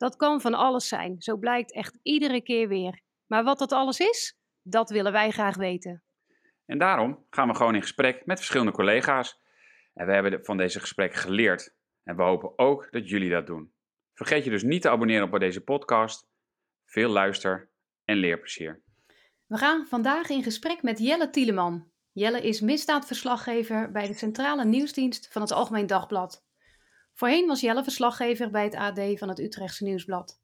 Dat kan van alles zijn, zo blijkt echt iedere keer weer. Maar wat dat alles is, dat willen wij graag weten. En daarom gaan we gewoon in gesprek met verschillende collega's. En we hebben van deze gesprekken geleerd. En we hopen ook dat jullie dat doen. Vergeet je dus niet te abonneren op deze podcast. Veel luister en leerplezier. We gaan vandaag in gesprek met Jelle Tieleman. Jelle is misdaadverslaggever bij de Centrale Nieuwsdienst van het Algemeen Dagblad. Voorheen was Jelle verslaggever bij het AD van het Utrechtse Nieuwsblad.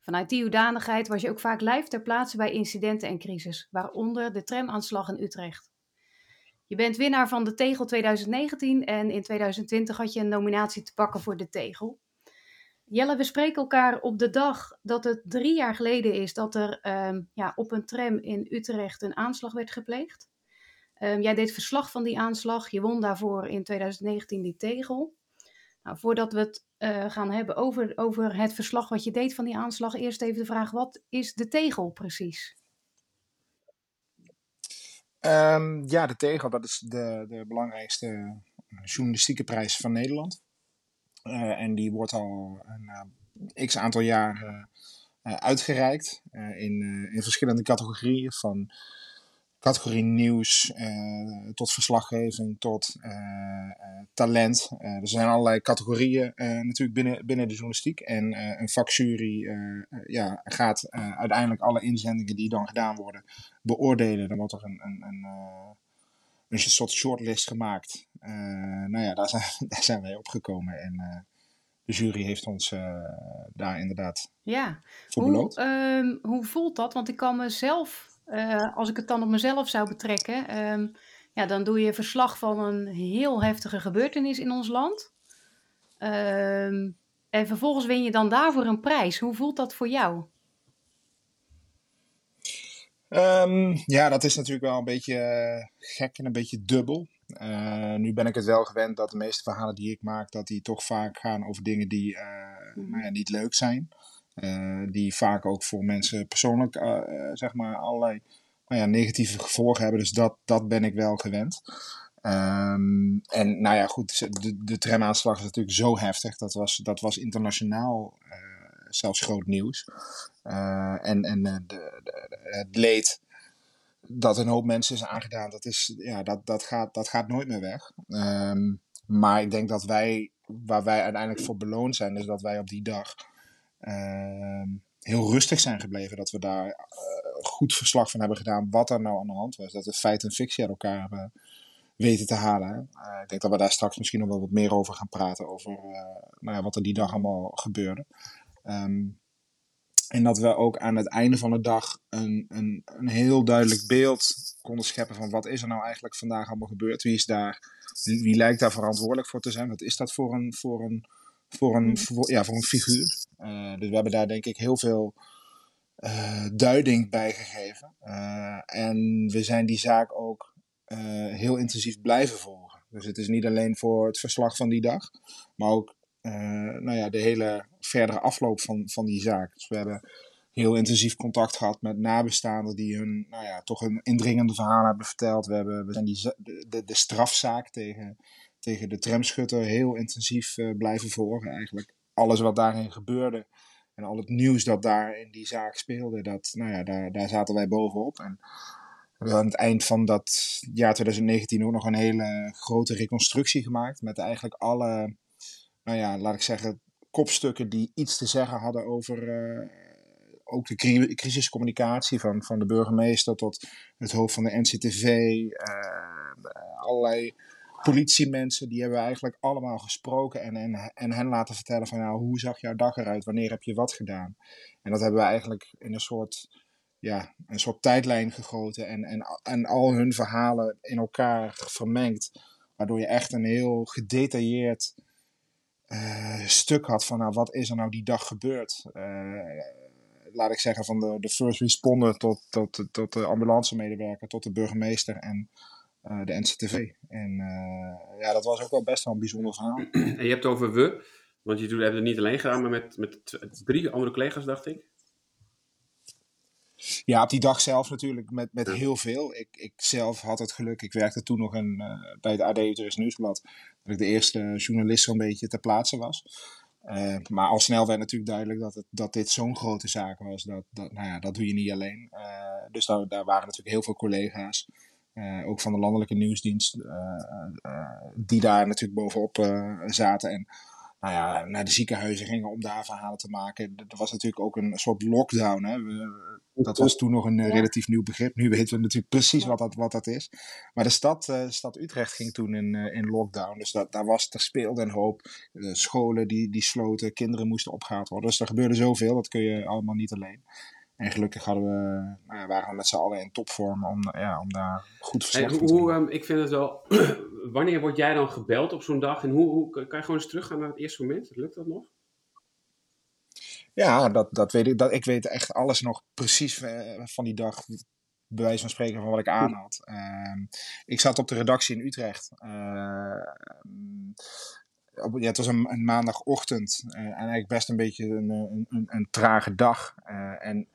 Vanuit die hoedanigheid was je ook vaak live ter plaatse bij incidenten en crisis, waaronder de tramaanslag in Utrecht. Je bent winnaar van de Tegel 2019 en in 2020 had je een nominatie te pakken voor de Tegel. Jelle, we spreken elkaar op de dag dat het drie jaar geleden is dat er ehm, ja, op een tram in Utrecht een aanslag werd gepleegd. Um, jij deed verslag van die aanslag. Je won daarvoor in 2019 die tegel. Nou, voordat we het uh, gaan hebben over, over het verslag wat je deed van die aanslag, eerst even de vraag: wat is de tegel precies? Um, ja, de tegel, dat is de, de belangrijkste journalistieke prijs van Nederland. Uh, en die wordt al een x aantal jaar uitgereikt in, in verschillende categorieën. Van categorie nieuws uh, tot verslaggeving tot uh, uh, talent. er zijn allerlei categorieën natuurlijk binnen, binnen de journalistiek. En een vakjury ja, gaat uiteindelijk alle inzendingen die dan gedaan worden beoordelen. Dan wordt er een, een, een, een soort shortlist gemaakt. nou ja, daar zijn, daar zijn wij opgekomen. En de jury heeft ons daar inderdaad ja. voor. Hoe, um, hoe voelt dat? Want ik kan mezelf uh, als ik het dan op mezelf zou betrekken, um, ja, dan doe je verslag van een heel heftige gebeurtenis in ons land. Um, en vervolgens win je dan daarvoor een prijs. Hoe voelt dat voor jou? Um, ja, dat is natuurlijk wel een beetje uh, gek en een beetje dubbel. Uh, nu ben ik het wel gewend dat de meeste verhalen die ik maak, dat die toch vaak gaan over dingen die mm. nou ja, niet leuk zijn. Uh, die vaak ook voor mensen persoonlijk uh, zeg maar allerlei nou ja, negatieve gevolgen hebben. Dus dat, dat ben ik wel gewend. Um, en nou ja, goed, de, de tramaanslag is natuurlijk zo heftig. Dat was, dat was internationaal zelfs groot nieuws. en en de, de, het leed dat een hoop mensen is aangedaan, dat, is, ja, dat, dat, gaat, dat gaat nooit meer weg. Um, maar ik denk dat wij, waar wij uiteindelijk voor beloond zijn, is dat wij op die dag heel rustig zijn gebleven. Dat we daar uh, goed verslag van hebben gedaan wat er nou aan de hand was. Dat we feit en fictie uit elkaar hebben weten te halen. Uh, ik denk dat we daar straks misschien nog wel wat meer over gaan praten. Over eh, nou ja, wat er die dag allemaal gebeurde. Um, en dat we ook aan het einde van de dag een, een, een heel duidelijk beeld konden scheppen van wat is er nou eigenlijk vandaag allemaal gebeurd. Wie is daar, wie lijkt daar verantwoordelijk voor te zijn? Wat is dat voor een, voor een, voor een, voor, ja, voor een figuur? Uh, dus we hebben daar denk ik heel veel uh, duiding bij gegeven. Uh, en we zijn die zaak ook heel intensief blijven volgen. Dus het is niet alleen voor het verslag van die dag, maar ook nou ja, de hele verdere afloop van, van die zaak. Dus we hebben heel intensief contact gehad met nabestaanden die hun, nou ja, toch een indringende verhaal hebben verteld. We, hebben, we zijn die, de, de strafzaak tegen, tegen de tramschutter heel intensief uh, blijven volgen. Eigenlijk alles wat daarin gebeurde en al het nieuws dat daar in die zaak speelde, dat, nou ja, daar, daar zaten wij bovenop. En we aan het eind van dat jaar 2019 ook nog een hele grote reconstructie gemaakt met eigenlijk alle, nou ja, laat ik zeggen, kopstukken die iets te zeggen hadden over uh, ook de crisiscommunicatie van, van de burgemeester tot het hoofd van de NCTV, uh, allerlei politiemensen, die hebben we eigenlijk allemaal gesproken en, en, en hen laten vertellen van nou, hoe zag jouw dag eruit, wanneer heb je wat gedaan. En dat hebben we eigenlijk in een soort, ja, een soort tijdlijn gegoten en, en, en al hun verhalen in elkaar vermengd, waardoor je echt een heel gedetailleerd uh, stuk had van nou, wat is er nou die dag gebeurd. Uh, laat ik zeggen, van de, de first responder tot, tot, tot de ambulancemedewerker, tot de burgemeester en de NCTV. En ja, dat was ook wel best wel een bijzonder verhaal. En je hebt het over we, want je hebt het niet alleen gedaan, maar met, met drie andere collega's, dacht ik. Ja, op die dag zelf natuurlijk met, met heel veel. Ik, ik zelf had het geluk, ik werkte toen nog een, bij het AD Utrecht Nieuwsblad, dat ik de eerste journalist zo'n beetje ter plaatse was. Uh, maar al snel werd natuurlijk duidelijk dat, het, dat dit zo'n grote zaak was. Dat, dat, nou ja, dat doe je niet alleen. Uh, dus daar, daar waren natuurlijk heel veel collega's. Uh, ook van de landelijke nieuwsdienst. die daar natuurlijk bovenop zaten. En nou ja, naar de ziekenhuizen gingen om daar verhalen te maken. Er was natuurlijk ook een soort lockdown. Hè. dat was toen nog een relatief nieuw begrip. Nu weten we natuurlijk precies wat dat, wat dat is. Maar de stad, stad Utrecht ging toen in, in lockdown. Dus dat, daar, was, er speelde een hoop. Scholen die, die sloten, kinderen moesten opgehaald worden. Dus er gebeurde zoveel, dat kun je allemaal niet alleen. En gelukkig hadden we, nou ja, waren we met z'n allen in topvorm om, ja, om daar goed verslag hey, te doen. Um, ik vind het wel... wanneer word jij dan gebeld op zo'n dag? En hoe, hoe kan je gewoon eens teruggaan naar het eerste moment? Lukt dat nog? Ja, dat, dat weet ik. Dat, ik weet echt alles nog precies uh, van die dag. Bij wijze van spreken van wat ik aan had. Uh, ik zat op de redactie in Utrecht. Uh, op, ja, het was een, een maandagochtend. en eigenlijk best een beetje een, een, een, een trage dag. en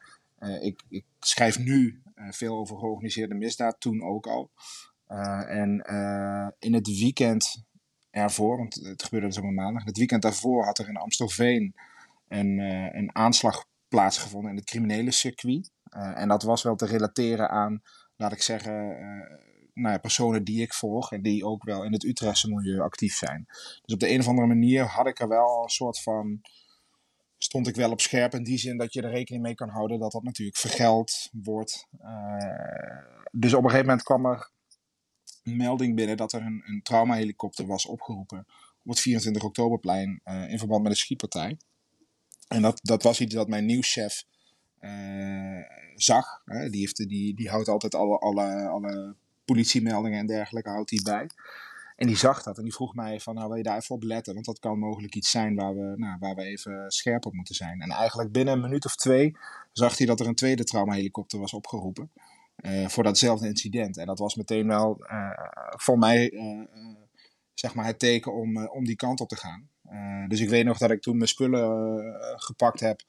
ik, ik, schrijf nu veel over georganiseerde misdaad, toen ook al. en in het weekend ervoor, want het gebeurde dus op een maandag. Het weekend daarvoor had er in Amstelveen een, een aanslag plaatsgevonden in het criminele circuit. En dat was wel te relateren aan, laat ik zeggen, nou ja, personen die ik volg en die ook wel in het Utrechtse milieu actief zijn. Dus op de een of andere manier had ik er wel een soort van. Stond ik wel op scherp in die zin dat je er rekening mee kan houden dat dat natuurlijk vergeld wordt. dus op een gegeven moment kwam er een melding binnen dat er een, een traumahelikopter was opgeroepen op het 24 oktoberplein in verband met de schietpartij. En dat, dat was iets dat mijn nieuwschef uh, zag. Die, heeft, die, die houdt altijd alle, alle, alle politiemeldingen en dergelijke houdt hij bij. En die zag dat en die vroeg mij van, nou wil je daar even op letten? Want dat kan mogelijk iets zijn waar we, nou, waar we even scherp op moeten zijn. En eigenlijk binnen een minuut of twee zag hij dat er een tweede traumahelikopter was opgeroepen. Uh, voor datzelfde incident. En dat was meteen wel uh, voor mij zeg maar het teken om, om die kant op te gaan. Dus ik weet nog dat ik toen mijn spullen gepakt heb.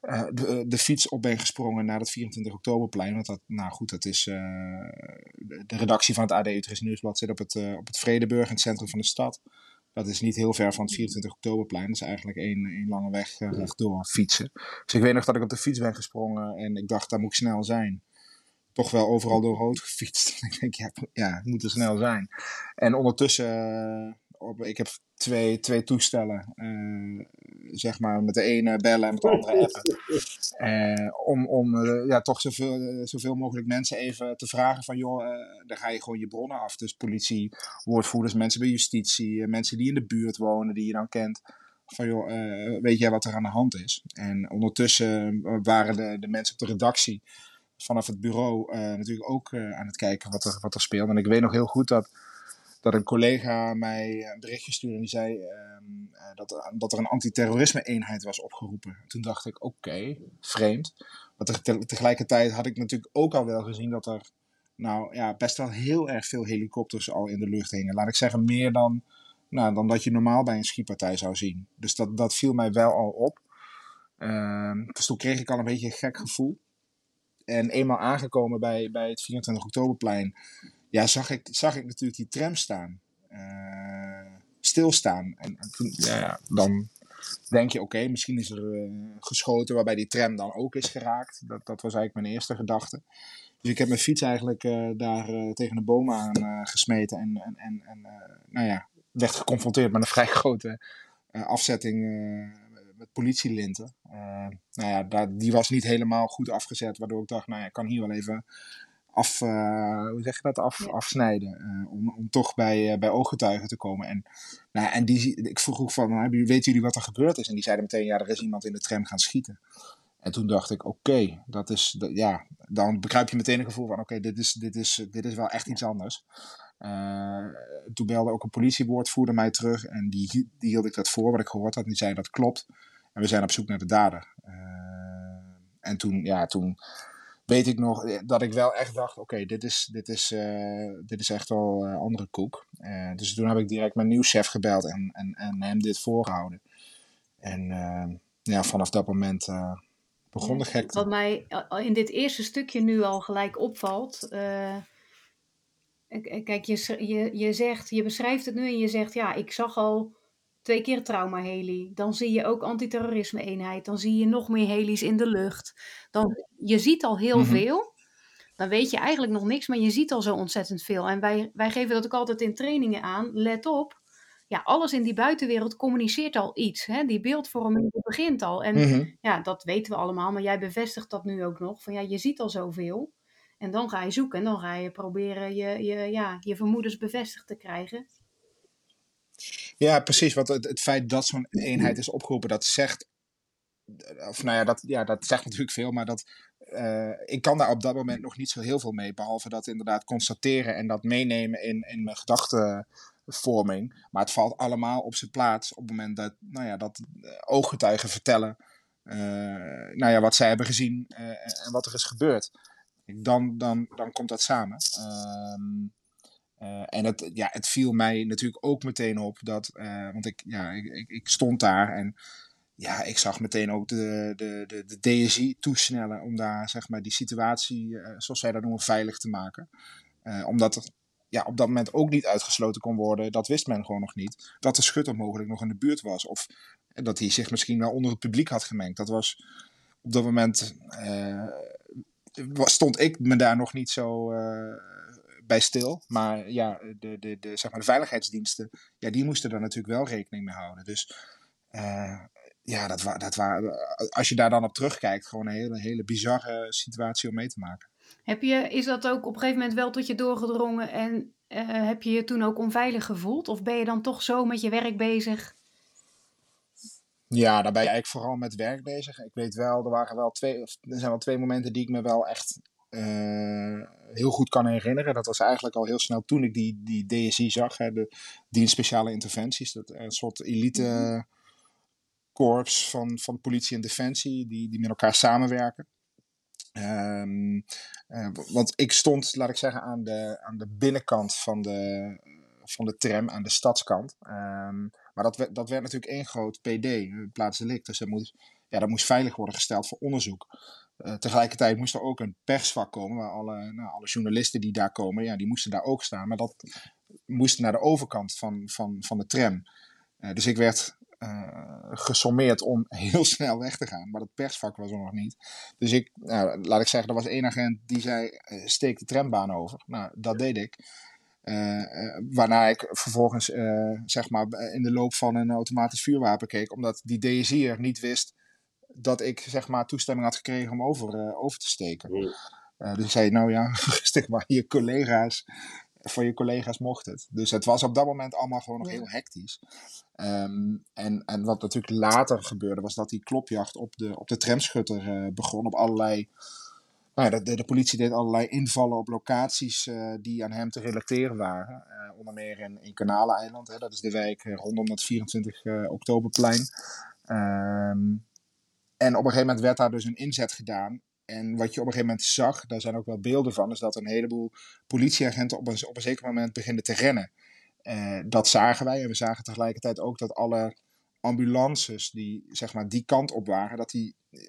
Uh, de, de, fiets op ben gesprongen naar het 24 oktoberplein. Want dat, nou goed, dat is. de, de, redactie van het AD Utrecht Nieuwsblad zit op het, op het Vredeburg, in het centrum van de stad. Dat is niet heel ver van het 24 oktoberplein. Dat is eigenlijk één, één lange weg rechtdoor fietsen. Dus ik weet nog dat ik op de fiets ben gesprongen en ik dacht, daar moet ik snel zijn toch wel overal door rood gefietst. ik denk, ja, ja, het moet er snel zijn. En ondertussen, op, ik heb twee, twee toestellen. Uh, zeg maar met de ene bellen en met de andere appen. Uh, om om uh, ja, toch zoveel, zoveel mogelijk mensen even te vragen van joh, dan ga je gewoon je bronnen af. Dus politie, woordvoerders, mensen bij justitie, mensen die in de buurt wonen, die je dan kent. Van joh, weet jij wat er aan de hand is? En ondertussen waren de, de mensen op de redactie vanaf het bureau natuurlijk ook aan het kijken wat er, wat er speelt. En ik weet nog heel goed dat dat een collega mij een berichtje stuurde en die zei um, dat, dat er een antiterrorisme-eenheid was opgeroepen. Toen dacht ik, oké, vreemd. Maar te, tegelijkertijd had ik natuurlijk ook al wel gezien dat er nou, ja, best wel heel erg veel helikopters al in de lucht hingen. Laat ik zeggen, meer dan, nou, dan dat je normaal bij een schietpartij zou zien. Dus dat, dat viel mij wel al op. Uh, dus toen kreeg ik al een beetje een gek gevoel. En eenmaal aangekomen bij, bij het 24 oktoberplein ja, zag ik, zag ik natuurlijk die tram staan. Uh, stilstaan. En, en toen, ja, dan denk je, oké, misschien is er uh, geschoten waarbij die tram dan ook is geraakt. Dat, dat was eigenlijk mijn eerste gedachte. Dus ik heb mijn fiets eigenlijk uh, daar tegen de boom aan gesmeten. En, en, en, en nou ja, werd geconfronteerd met een vrij grote afzetting met politielinten. nou ja, daar, die was niet helemaal goed afgezet, waardoor ik dacht, nou ja, ik kan hier wel even af, uh, hoe zeg je dat, af, afsnijden. Uh, om, om toch bij, uh, bij ooggetuigen te komen. En, nou, en die, ik vroeg ook van, nou, weten jullie wat er gebeurd is? En die zeiden meteen, ja, er is iemand in de tram gaan schieten. En toen dacht ik, oké, dat is, dat, ja, dan begrijp je meteen een gevoel van, oké, dit, is, dit, is, dit is wel echt iets anders. toen belde ook een politiewoordvoerder mij terug en die, die hield ik dat voor, wat ik gehoord had. En die zei, dat klopt. En we zijn op zoek naar de dader. en toen, ja, toen weet ik nog eh, dat ik wel echt dacht: oké, dit, is, dit, is, eh, dit is echt wel uh, andere koek. dus toen heb ik direct mijn nieuwschef gebeld en, en, en hem dit voorgehouden. En ja, vanaf dat moment begon de gekte. Wat mij in dit eerste stukje nu al gelijk opvalt. kijk, je, je, je zegt, je beschrijft het nu en je zegt: ja, ik zag al twee keer trauma-heli. Dan zie je ook antiterrorisme-eenheid. Dan zie je nog meer heli's in de lucht. Dan, je ziet al heel mhm. veel. Dan weet je eigenlijk nog niks, maar je ziet al zo ontzettend veel. En wij, wij geven dat ook altijd in trainingen aan. Let op, ja, alles in die buitenwereld communiceert al iets. Hè? Die beeldvorming begint al. En mhm. ja, dat weten we allemaal, maar jij bevestigt dat nu ook nog. Van ja, je ziet al zoveel. En dan ga je zoeken en dan ga je proberen je, je, ja, je vermoedens bevestigd te krijgen. Ja, precies. Want het, het feit dat zo'n eenheid is opgeroepen, dat zegt. Of nou ja dat, ja, dat zegt natuurlijk veel, maar dat, uh, ik kan daar op dat moment nog niet zo heel veel mee. Behalve dat inderdaad constateren en dat meenemen in, in mijn gedachtenvorming. Maar het valt allemaal op zijn plaats op het moment dat, nou ja, dat eh, ooggetuigen vertellen. Nou ja, wat zij hebben gezien en wat er is gebeurd. Dan, dan, dan komt dat samen. Uh, uh, en het, ja, het viel mij natuurlijk ook meteen op dat, uh, want ik, ja, ik, ik, stond daar en ja, ik zag meteen ook de, de, de, de DSI toesnellen om daar zeg maar die situatie, uh, zoals zij dat noemen, veilig te maken. omdat er ja, op dat moment ook niet uitgesloten kon worden, dat wist men gewoon nog niet, dat de schutter mogelijk nog in de buurt was. Of dat hij zich misschien wel onder het publiek had gemengd. Dat was op dat moment, stond ik me daar nog niet zo bij stil. Maar ja, de, de, de, zeg maar de veiligheidsdiensten, ja, die moesten daar natuurlijk wel rekening mee houden. Dus uh, ja, dat, wa dat waren, als je daar dan op terugkijkt, gewoon een hele, hele bizarre situatie om mee te maken. Heb je, is dat ook op een gegeven moment wel tot je doorgedrongen en uh, heb je je toen ook onveilig gevoeld? Of ben je dan toch zo met je werk bezig? Ja, daar ben je eigenlijk vooral met werk bezig. Ik weet wel, er waren wel twee, er zijn wel twee momenten die ik me wel echt heel goed kan herinneren. Dat was eigenlijk al heel snel toen ik die, die DSI zag, hè, de dienst speciale interventies. Dat een soort elite mhm. korps van, van politie en defensie die, die met elkaar samenwerken. Um, uh, want ik stond, laat ik zeggen, aan de, aan de binnenkant van de, van de tram, aan de stadskant. Um, maar dat, werd, dat werd natuurlijk één groot PD, plaatselijk. Dus dat moest, ja, dat moest veilig worden gesteld voor onderzoek. Uh, tegelijkertijd moest er ook een persvak komen, waar alle, nou, alle journalisten die daar komen, ja, die moesten daar ook staan. Maar dat moest naar de overkant van, van, van de tram. Uh, dus ik werd uh, gesommeerd om heel snel weg te gaan. Maar dat persvak was er nog niet. Dus ik, nou, laat ik zeggen, er was één agent die zei: steek de trambaan over. Nou, dat deed ik. waarna ik vervolgens zeg maar in de loop van een automatisch vuurwapen keek, omdat die DSI'er niet wist dat ik zeg maar toestemming had gekregen om over, uh, over te steken. Uh, dus ik zei, nou ja, rustig maar, je collega's, voor je collega's mocht het. Dus het was op dat moment allemaal gewoon nog heel hectisch. Um, en, en wat natuurlijk later gebeurde, was dat die klopjacht op de, op de tramschutter uh, begon op allerlei... Nou ja, de, de, politie deed allerlei invallen op locaties uh, die aan hem te relateren waren. Uh, onder meer in, in Kanaleiland, hè, dat is de wijk rondom het 24 oktoberplein. Um, en op een gegeven moment werd daar dus een inzet gedaan. En wat je op een gegeven moment zag, daar zijn ook wel beelden van, is dat een heleboel politieagenten op een, op een zeker moment beginnen te rennen. Uh, dat zagen wij. En we zagen tegelijkertijd ook dat alle ambulances die zeg maar die kant op waren, dat die eh,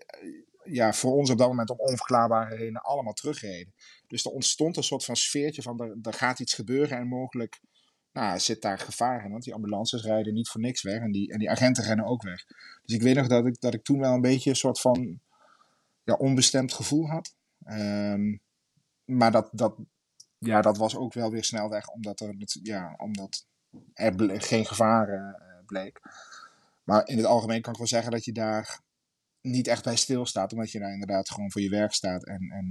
ja, voor ons op dat moment om onverklaarbare redenen allemaal terugreden. Dus er ontstond een soort van sfeertje van er, er gaat iets gebeuren en mogelijk nou, zit daar gevaar in. Want die ambulances rijden niet voor niks weg en die, en die agenten rennen ook weg. Dus ik weet nog dat ik, dat ik toen wel een beetje een soort van ja, onbestemd gevoel had. Um, maar dat, dat, ja, dat was ook wel weer snel weg, omdat er, ja, omdat er geen gevaar uh, bleek. Maar in het algemeen kan ik wel zeggen dat je daar niet echt bij stilstaat, omdat je daar inderdaad gewoon voor je werk staat en, en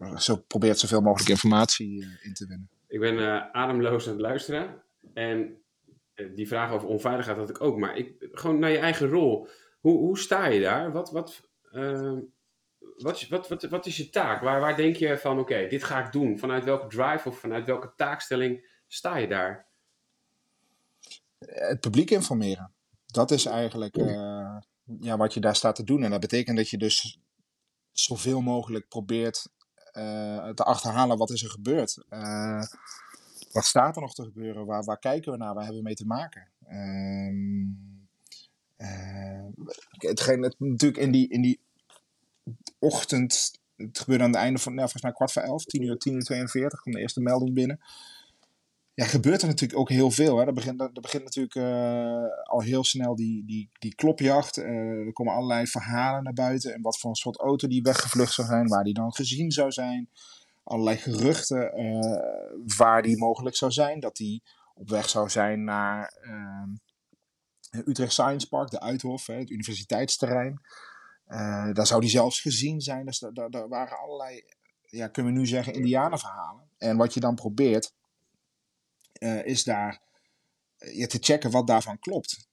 uh, zo probeert zoveel mogelijk informatie uh, in te winnen. Ik ben uh, ademloos aan het luisteren. En uh, die vraag over onveiligheid had ik ook. Maar ik, gewoon naar je eigen rol. Hoe, hoe sta je daar? Wat, wat, uh, wat, wat, wat, is je taak? Waar, waar denk je van, oké, dit ga ik doen? Vanuit welke drive of vanuit welke taakstelling sta je daar? Het publiek informeren. Dat is eigenlijk ja, wat je daar staat te doen. En dat betekent dat je dus zoveel mogelijk probeert te achterhalen wat is er gebeurd. wat staat er nog te gebeuren? Waar, waar kijken we naar? Waar hebben we mee te maken? Ehm, hetgeen, het, natuurlijk in die, in die ochtend het gebeurde aan het einde van, nou, volgens mij kwart voor elf, 10 uur, 10 uur 42, kwam de eerste melding binnen. Ja, gebeurt er natuurlijk ook heel veel. Hè. Er, begint, er begint natuurlijk uh, al heel snel die, die, die klopjacht. Uh, er komen allerlei verhalen naar buiten. En wat voor een soort auto die weggevlucht zou zijn, waar die dan gezien zou zijn. Allerlei geruchten uh, waar die mogelijk zou zijn. Dat die op weg zou zijn naar Utrecht Science Park, de Uithof, hè, het universiteitsterrein. Daar zou die zelfs gezien zijn. Dus daar, daar, waren allerlei, ja, kunnen we nu zeggen, indianenverhalen. En wat je dan probeert, uh, is daar uh, te checken wat daarvan klopt.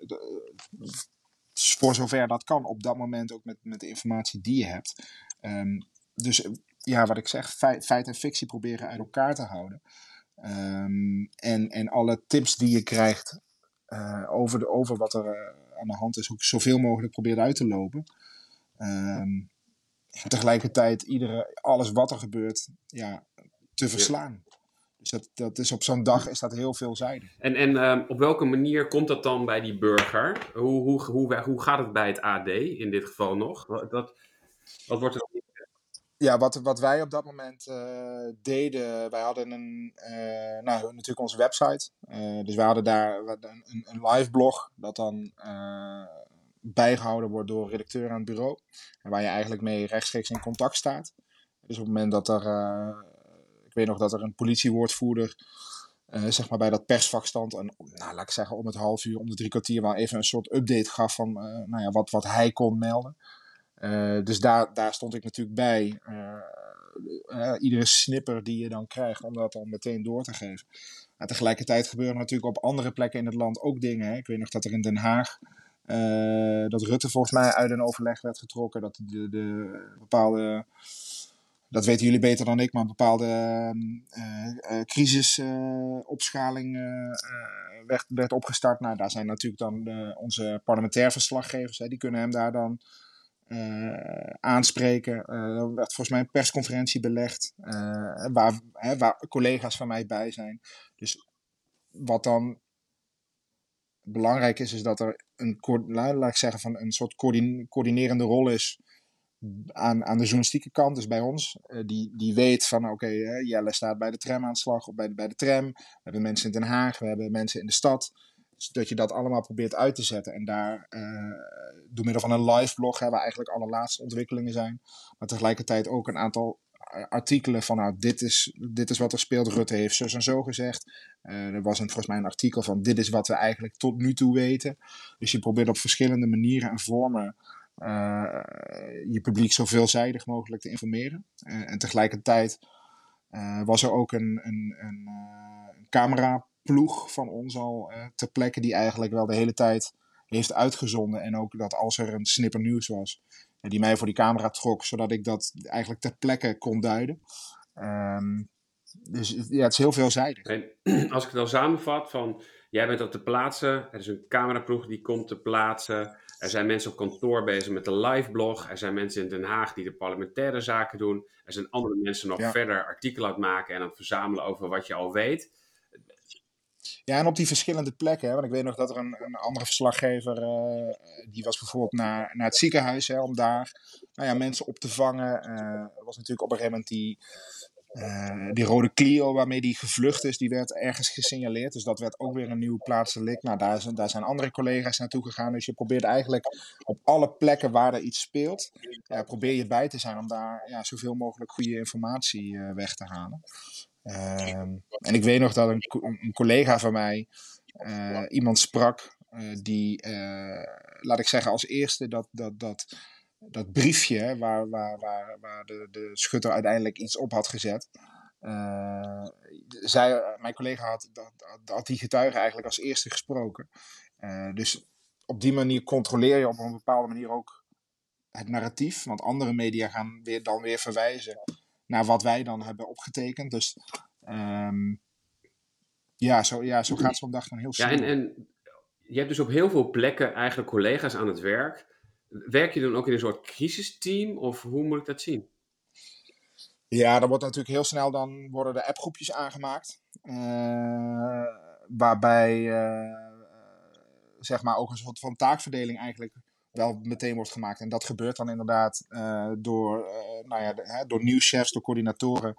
De, voor zover dat kan, op dat moment ook met, met de informatie die je hebt. Um, dus ja, wat ik zeg, feit, feit, en fictie proberen uit elkaar te houden. Um, en, en alle tips die je krijgt over, de, over wat er aan de hand is, ook zoveel mogelijk probeert uit te lopen. Um, tegelijkertijd iedere, alles wat er gebeurt ja, te verslaan. Dus dat, dat is op zo'n dag is dat heel veelzijdig. En, en um, op welke manier komt dat dan bij die burger? Hoe, hoe, hoe, hoe gaat het bij het AD in dit geval nog? Wat, wat wordt er dan ja, wat, wat wij op dat moment uh, deden, wij hadden een, uh, nou, natuurlijk onze website. Uh, dus wij hadden daar een, een live blog, dat dan bijgehouden wordt door een redacteur aan het bureau. En waar je eigenlijk mee rechtstreeks in contact staat. Dus op het moment dat er, ik weet nog dat er een politiewoordvoerder, zeg maar bij dat persvak stond. En nou, laat ik zeggen, om het half uur, om de drie kwartier wel even een soort update gaf van nou ja, wat, wat hij kon melden. Uh, dus daar, daar stond ik natuurlijk bij. Iedere snipper die je dan krijgt, om dat dan meteen door te geven. Maar tegelijkertijd gebeuren natuurlijk op andere plekken in het land ook dingen. Hè. Ik weet nog dat er in Den Haag, dat Rutte volgens mij uit een overleg werd getrokken. Dat de, de bepaalde, dat weten jullie beter dan ik, maar een bepaalde crisisopschaling werd, werd opgestart. Nou, daar zijn natuurlijk dan onze parlementair verslaggevers, hè, die kunnen hem daar dan uh, aanspreken. Uh, er werd volgens mij een persconferentie belegd, uh, waar, hè, waar collega's van mij bij zijn. Dus wat dan belangrijk is, is dat er een, laat ik zeggen, van een soort coördinerende rol is aan, aan de journalistieke kant, dus bij ons. die, die weet van, oké, Jelle staat bij de tramaanslag of bij, bij de tram. We hebben mensen in Den Haag, we hebben mensen in de stad. Dus dat je dat allemaal probeert uit te zetten. En daar uh, door middel van een live blog, hè, waar eigenlijk alle laatste ontwikkelingen zijn. Maar tegelijkertijd ook een aantal eh, artikelen van nou, dit is, dit is wat er speelt. Rutte heeft zo en zo gezegd. Er was een, volgens mij een artikel van dit is wat we eigenlijk tot nu toe weten. Dus je probeert op verschillende manieren en vormen je publiek zo veelzijdig mogelijk te informeren. Uh, en tegelijkertijd was er ook een, een, een, een camera ploeg van ons al ter plekke die eigenlijk wel de hele tijd heeft uitgezonden. En ook dat als er een snipper nieuws was, die mij voor die camera trok, zodat ik dat eigenlijk ter plekke kon duiden. Um, dus ja, het is heel veelzijdig. En als ik het dan samenvat van, jij bent op de plaatsen, er is een cameraploeg die komt te plaatsen. Er zijn mensen op kantoor bezig met de live blog. Er zijn mensen in Den Haag die de parlementaire zaken doen. Er zijn andere mensen nog ja. verder artikelen aan het maken en aan het verzamelen over wat je al weet. Ja, en op die verschillende plekken. Hè, want ik weet nog dat er een, een andere verslaggever, uh, die was bijvoorbeeld naar, naar het ziekenhuis, hè, om daar nou ja, mensen op te vangen. Uh, er was natuurlijk op een gegeven moment die, uh, die rode Clio waarmee die gevlucht is, die werd ergens gesignaleerd. Dus dat werd ook weer een nieuw plaatselijk. Nou, daar, zijn, daar zijn andere collega's naartoe gegaan. Dus je probeert eigenlijk op alle plekken waar er iets speelt, ja, probeer je bij te zijn om daar ja, zoveel mogelijk goede informatie weg te halen. Um, en ik weet nog dat een, een collega van mij iemand sprak die, laat ik zeggen, als eerste dat, dat, dat, dat briefje waar, waar, waar, waar de, de schutter uiteindelijk iets op had gezet. zij, mijn collega had, dat, had die getuige eigenlijk als eerste gesproken. dus op die manier controleer je op een bepaalde manier ook het narratief. Want andere media gaan weer, dan weer verwijzen naar wat wij dan hebben opgetekend. Dus um, ja, zo, ja, zo gaat zo'n dag dan heel snel. Ja, en, en je hebt dus op heel veel plekken eigenlijk collega's aan het werk. Werk je dan ook in een soort crisisteam of hoe moet ik dat zien? Ja, dan wordt natuurlijk heel snel dan worden de appgroepjes aangemaakt. Uh, waarbij uh, zeg maar ook een soort van taakverdeling eigenlijk wel meteen wordt gemaakt. En dat gebeurt dan inderdaad uh, door, nou ja, hè, door nieuwschefs, door coördinatoren.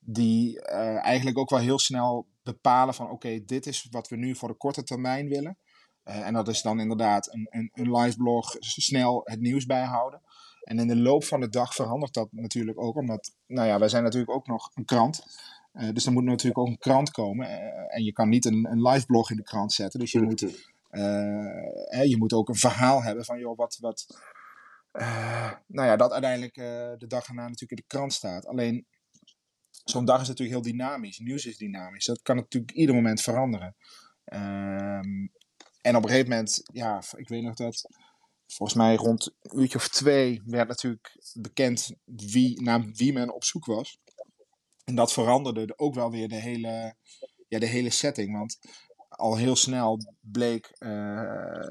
Die eigenlijk ook wel heel snel bepalen van oké, dit is wat we nu voor de korte termijn willen. En dat is dan inderdaad een, een, een live blog, snel het nieuws bijhouden. En in de loop van de dag verandert dat natuurlijk ook, omdat, nou ja, wij zijn natuurlijk ook nog een krant. Uh, dus er moet natuurlijk ook een krant komen. Uh, en je kan niet een, een live blog in de krant zetten. Dus je moet, uh, hè, je moet ook een verhaal hebben van, joh, wat, wat nou ja, dat uiteindelijk de dag erna natuurlijk in de krant staat. Alleen, zo'n dag is natuurlijk heel dynamisch. Nieuws is dynamisch. Dat kan natuurlijk ieder moment veranderen. En op een gegeven moment, ja, ik weet nog dat volgens mij rond een uurtje of twee werd natuurlijk bekend wie, naar wie men op zoek was. En dat veranderde ook wel weer de hele, ja, de hele setting. Want al heel snel bleek uh,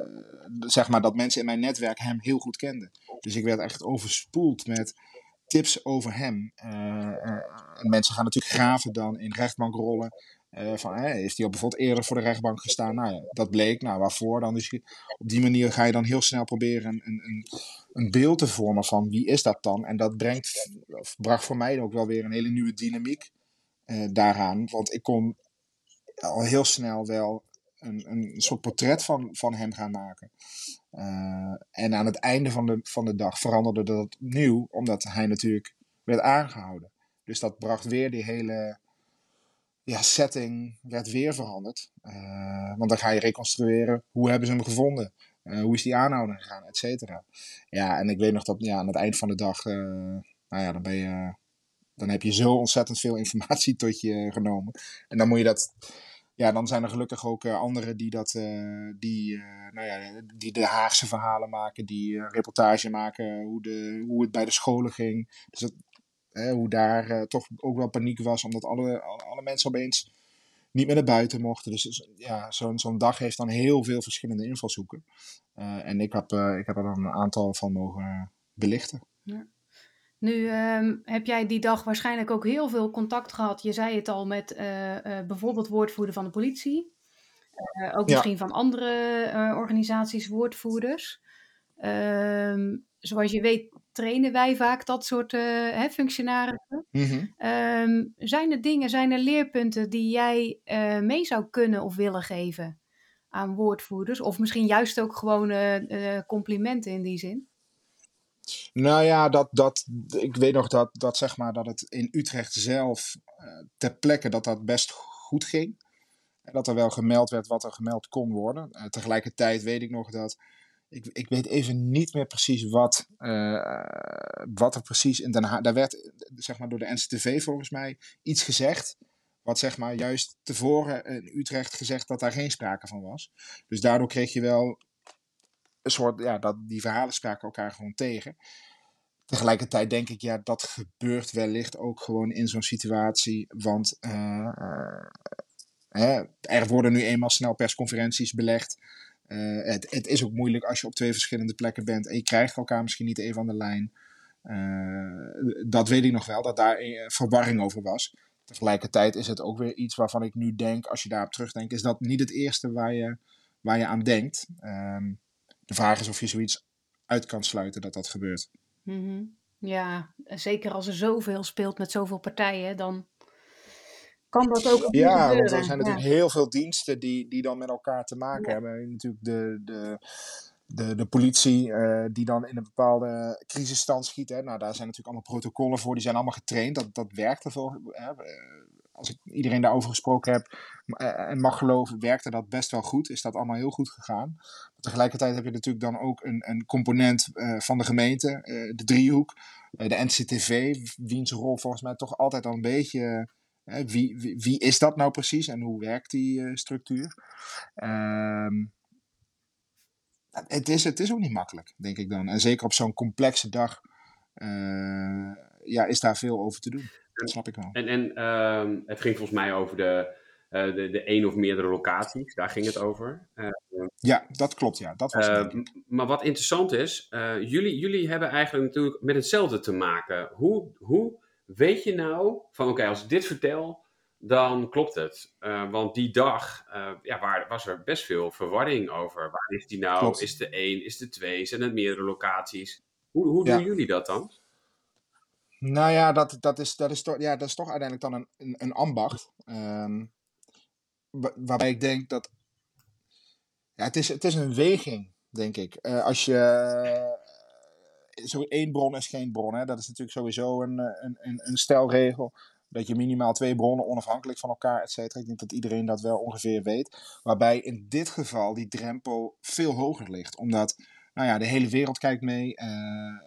zeg maar dat mensen in mijn netwerk hem heel goed kenden. Dus ik werd echt overspoeld met tips over hem. Uh, mensen gaan natuurlijk graven dan in rechtbankrollen. Uh, van, hè, heeft hij al bijvoorbeeld eerder voor de rechtbank gestaan? Nou ja, dat bleek. Nou, waarvoor dan? Dus op die manier ga je dan heel snel proberen een, een, een beeld te vormen van wie is dat dan? En dat brengt, bracht voor mij ook wel weer een hele nieuwe dynamiek uh, daaraan. Want ik kon al heel snel wel een, een soort portret van, van hem gaan maken. Uh, en aan het einde van de, van de dag veranderde dat opnieuw, omdat hij natuurlijk werd aangehouden. Dus dat bracht weer die hele ja, setting werd weer veranderd. Uh, want dan ga je reconstrueren hoe hebben ze hem gevonden. Uh, hoe is die aanhouding gegaan, et cetera. Ja, en ik weet nog dat ja, aan het eind van de dag, uh, nou ja, dan ben je, dan heb je zo ontzettend veel informatie tot je genomen. En dan moet je dat, ja, dan zijn er gelukkig ook anderen die dat, die, nou ja, die de Haagse verhalen maken, die reportage maken, hoe, de, hoe het bij de scholen ging. Dus dat, hoe daar uh, toch ook wel paniek was, omdat alle, alle, mensen opeens niet meer naar buiten mochten. Dus, ja, zo'n zo'n dag heeft dan heel veel verschillende invalshoeken. Uh, en ik heb, uh, ik heb er dan een aantal van mogen belichten. Ja. Nu um, heb jij die dag waarschijnlijk ook heel veel contact gehad. Je zei het al met bijvoorbeeld woordvoerder van de politie. ook misschien ja. van andere organisaties woordvoerders. Ehm, zoals je weet trainen wij vaak dat soort uh, hè, functionarissen. Mm-hmm. Um, zijn er dingen, zijn er leerpunten die jij uh, mee zou kunnen of willen geven aan woordvoerders? Of misschien juist ook gewoon uh, complimenten in die zin? Nou ja, dat, dat, ik weet nog dat, dat, zeg maar, dat het in Utrecht zelf ter plekke dat dat best goed ging. Dat er wel gemeld werd wat er gemeld kon worden. tegelijkertijd weet ik nog dat ik, ik weet even niet meer precies wat, uh, wat er precies in Den Haag. Daar werd zeg maar, door de NCTV volgens mij iets gezegd. Wat zeg maar juist tevoren in Utrecht gezegd dat daar geen sprake van was. Dus daardoor kreeg je wel een soort. Ja, dat, die verhalen spraken elkaar gewoon tegen. Tegelijkertijd denk ik, ja, dat gebeurt wellicht ook gewoon in zo'n situatie. Want uh, uh, er worden nu eenmaal snel persconferenties belegd. Uh, het, het, is ook moeilijk als je op twee verschillende plekken bent en je krijgt elkaar misschien niet even aan de lijn. Uh, dat weet ik nog wel, dat daar verwarring over was. Tegelijkertijd is het ook weer iets waarvan ik nu denk, als je daarop terugdenkt, is dat niet het eerste waar je, waar je aan denkt. Um, de vraag is of je zoiets uit kan sluiten dat dat gebeurt. Mm -hmm. Ja, zeker als er zoveel speelt met zoveel partijen, dan kan dat ook Ja, want er zijn natuurlijk heel veel diensten die, die dan met elkaar te maken ja. hebben. Natuurlijk de, de, de, de politie uh, die dan in een bepaalde crisisstand schiet. Hè. Nou, daar zijn natuurlijk allemaal protocollen voor. Die zijn allemaal getraind. Dat, dat werkt ervoor. Hè. Als ik iedereen daarover gesproken heb uh, en mag geloven, werkte dat best wel goed. Is dat allemaal heel goed gegaan. Maar tegelijkertijd heb je natuurlijk dan ook een, een component uh, van de gemeente, de driehoek, de NCTV, wiens rol volgens mij toch altijd al een beetje wie, wie, wie, is dat nou precies en hoe werkt die uh, structuur? Um, het, is, het is ook niet makkelijk, denk ik dan. En zeker op zo'n complexe dag uh, ja, is daar veel over te doen. Dat snap ik wel. En, en um, het ging volgens mij over de, de, de één of meerdere locaties, daar ging het over. ja, dat klopt, ja. Dat was maar wat interessant is, jullie, jullie hebben eigenlijk natuurlijk met hetzelfde te maken. Hoe, hoe weet je nou van, oké, als ik dit vertel, dan klopt het. Uh, want die dag uh, ja, waar, was er best veel verwarring over. Waar is die nou? Klopt. Is de één? Is de twee? Zijn het meerdere locaties? Hoe, hoe ja. doen jullie dat dan? Nou ja, dat, dat, is, dat, is, toch, ja, dat is toch uiteindelijk dan een, een, een ambacht. Um, waarbij ik denk dat. Ja, het, is, het is een weging, denk ik. Uh, als je. Zo één bron is geen bron. Hè? Dat is natuurlijk sowieso een, een, een, een stelregel dat je minimaal twee bronnen onafhankelijk van elkaar, et cetera. Ik denk dat iedereen dat wel ongeveer weet. Waarbij in dit geval die drempel veel hoger ligt. Omdat, nou ja, de hele wereld kijkt mee. Uh,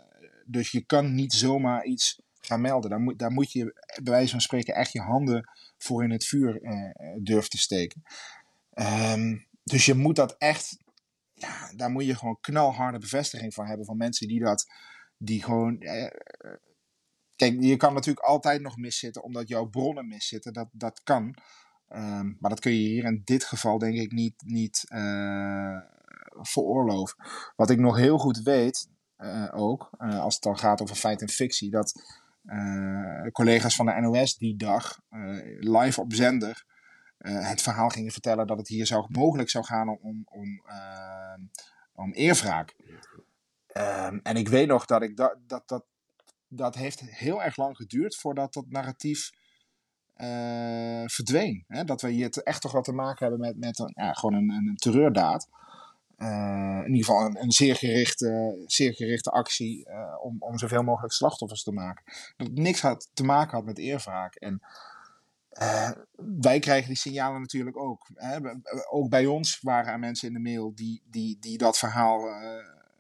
dus je kan niet zomaar iets gaan melden. Daar moet, daar moet je bij wijze van spreken echt je handen voor in het vuur uh, durven te steken. Um, dus je moet dat echt, ja, daar moet je gewoon knalharde bevestiging van hebben van mensen die dat, die gewoon uh, Kijk, je kan natuurlijk altijd nog miszitten omdat jouw bronnen miszitten. Dat, dat kan. Um, maar dat kun je hier in dit geval denk ik niet, niet uh, veroorloven. Wat ik nog heel goed weet, ook, als het dan gaat over feit en fictie, dat collega's van de NOS die dag live op zender het verhaal gingen vertellen dat het hier zou, mogelijk zou gaan om, om, om, om eerwraak. Um, en ik weet nog dat ik dat, dat, dat dat heeft heel erg lang geduurd voordat dat narratief uh, verdween. Hè? Dat we hier echt toch wat te maken hebben met, met een, ja, gewoon een, een terreurdaad. Uh, in ieder geval een, een, zeer, gerichte, zeer gerichte actie om, om zoveel mogelijk slachtoffers te maken. Dat niks had, te maken had met eerwraak. En wij krijgen die signalen natuurlijk ook. Hè? Ook bij ons waren er mensen in de mail die, die, die dat verhaal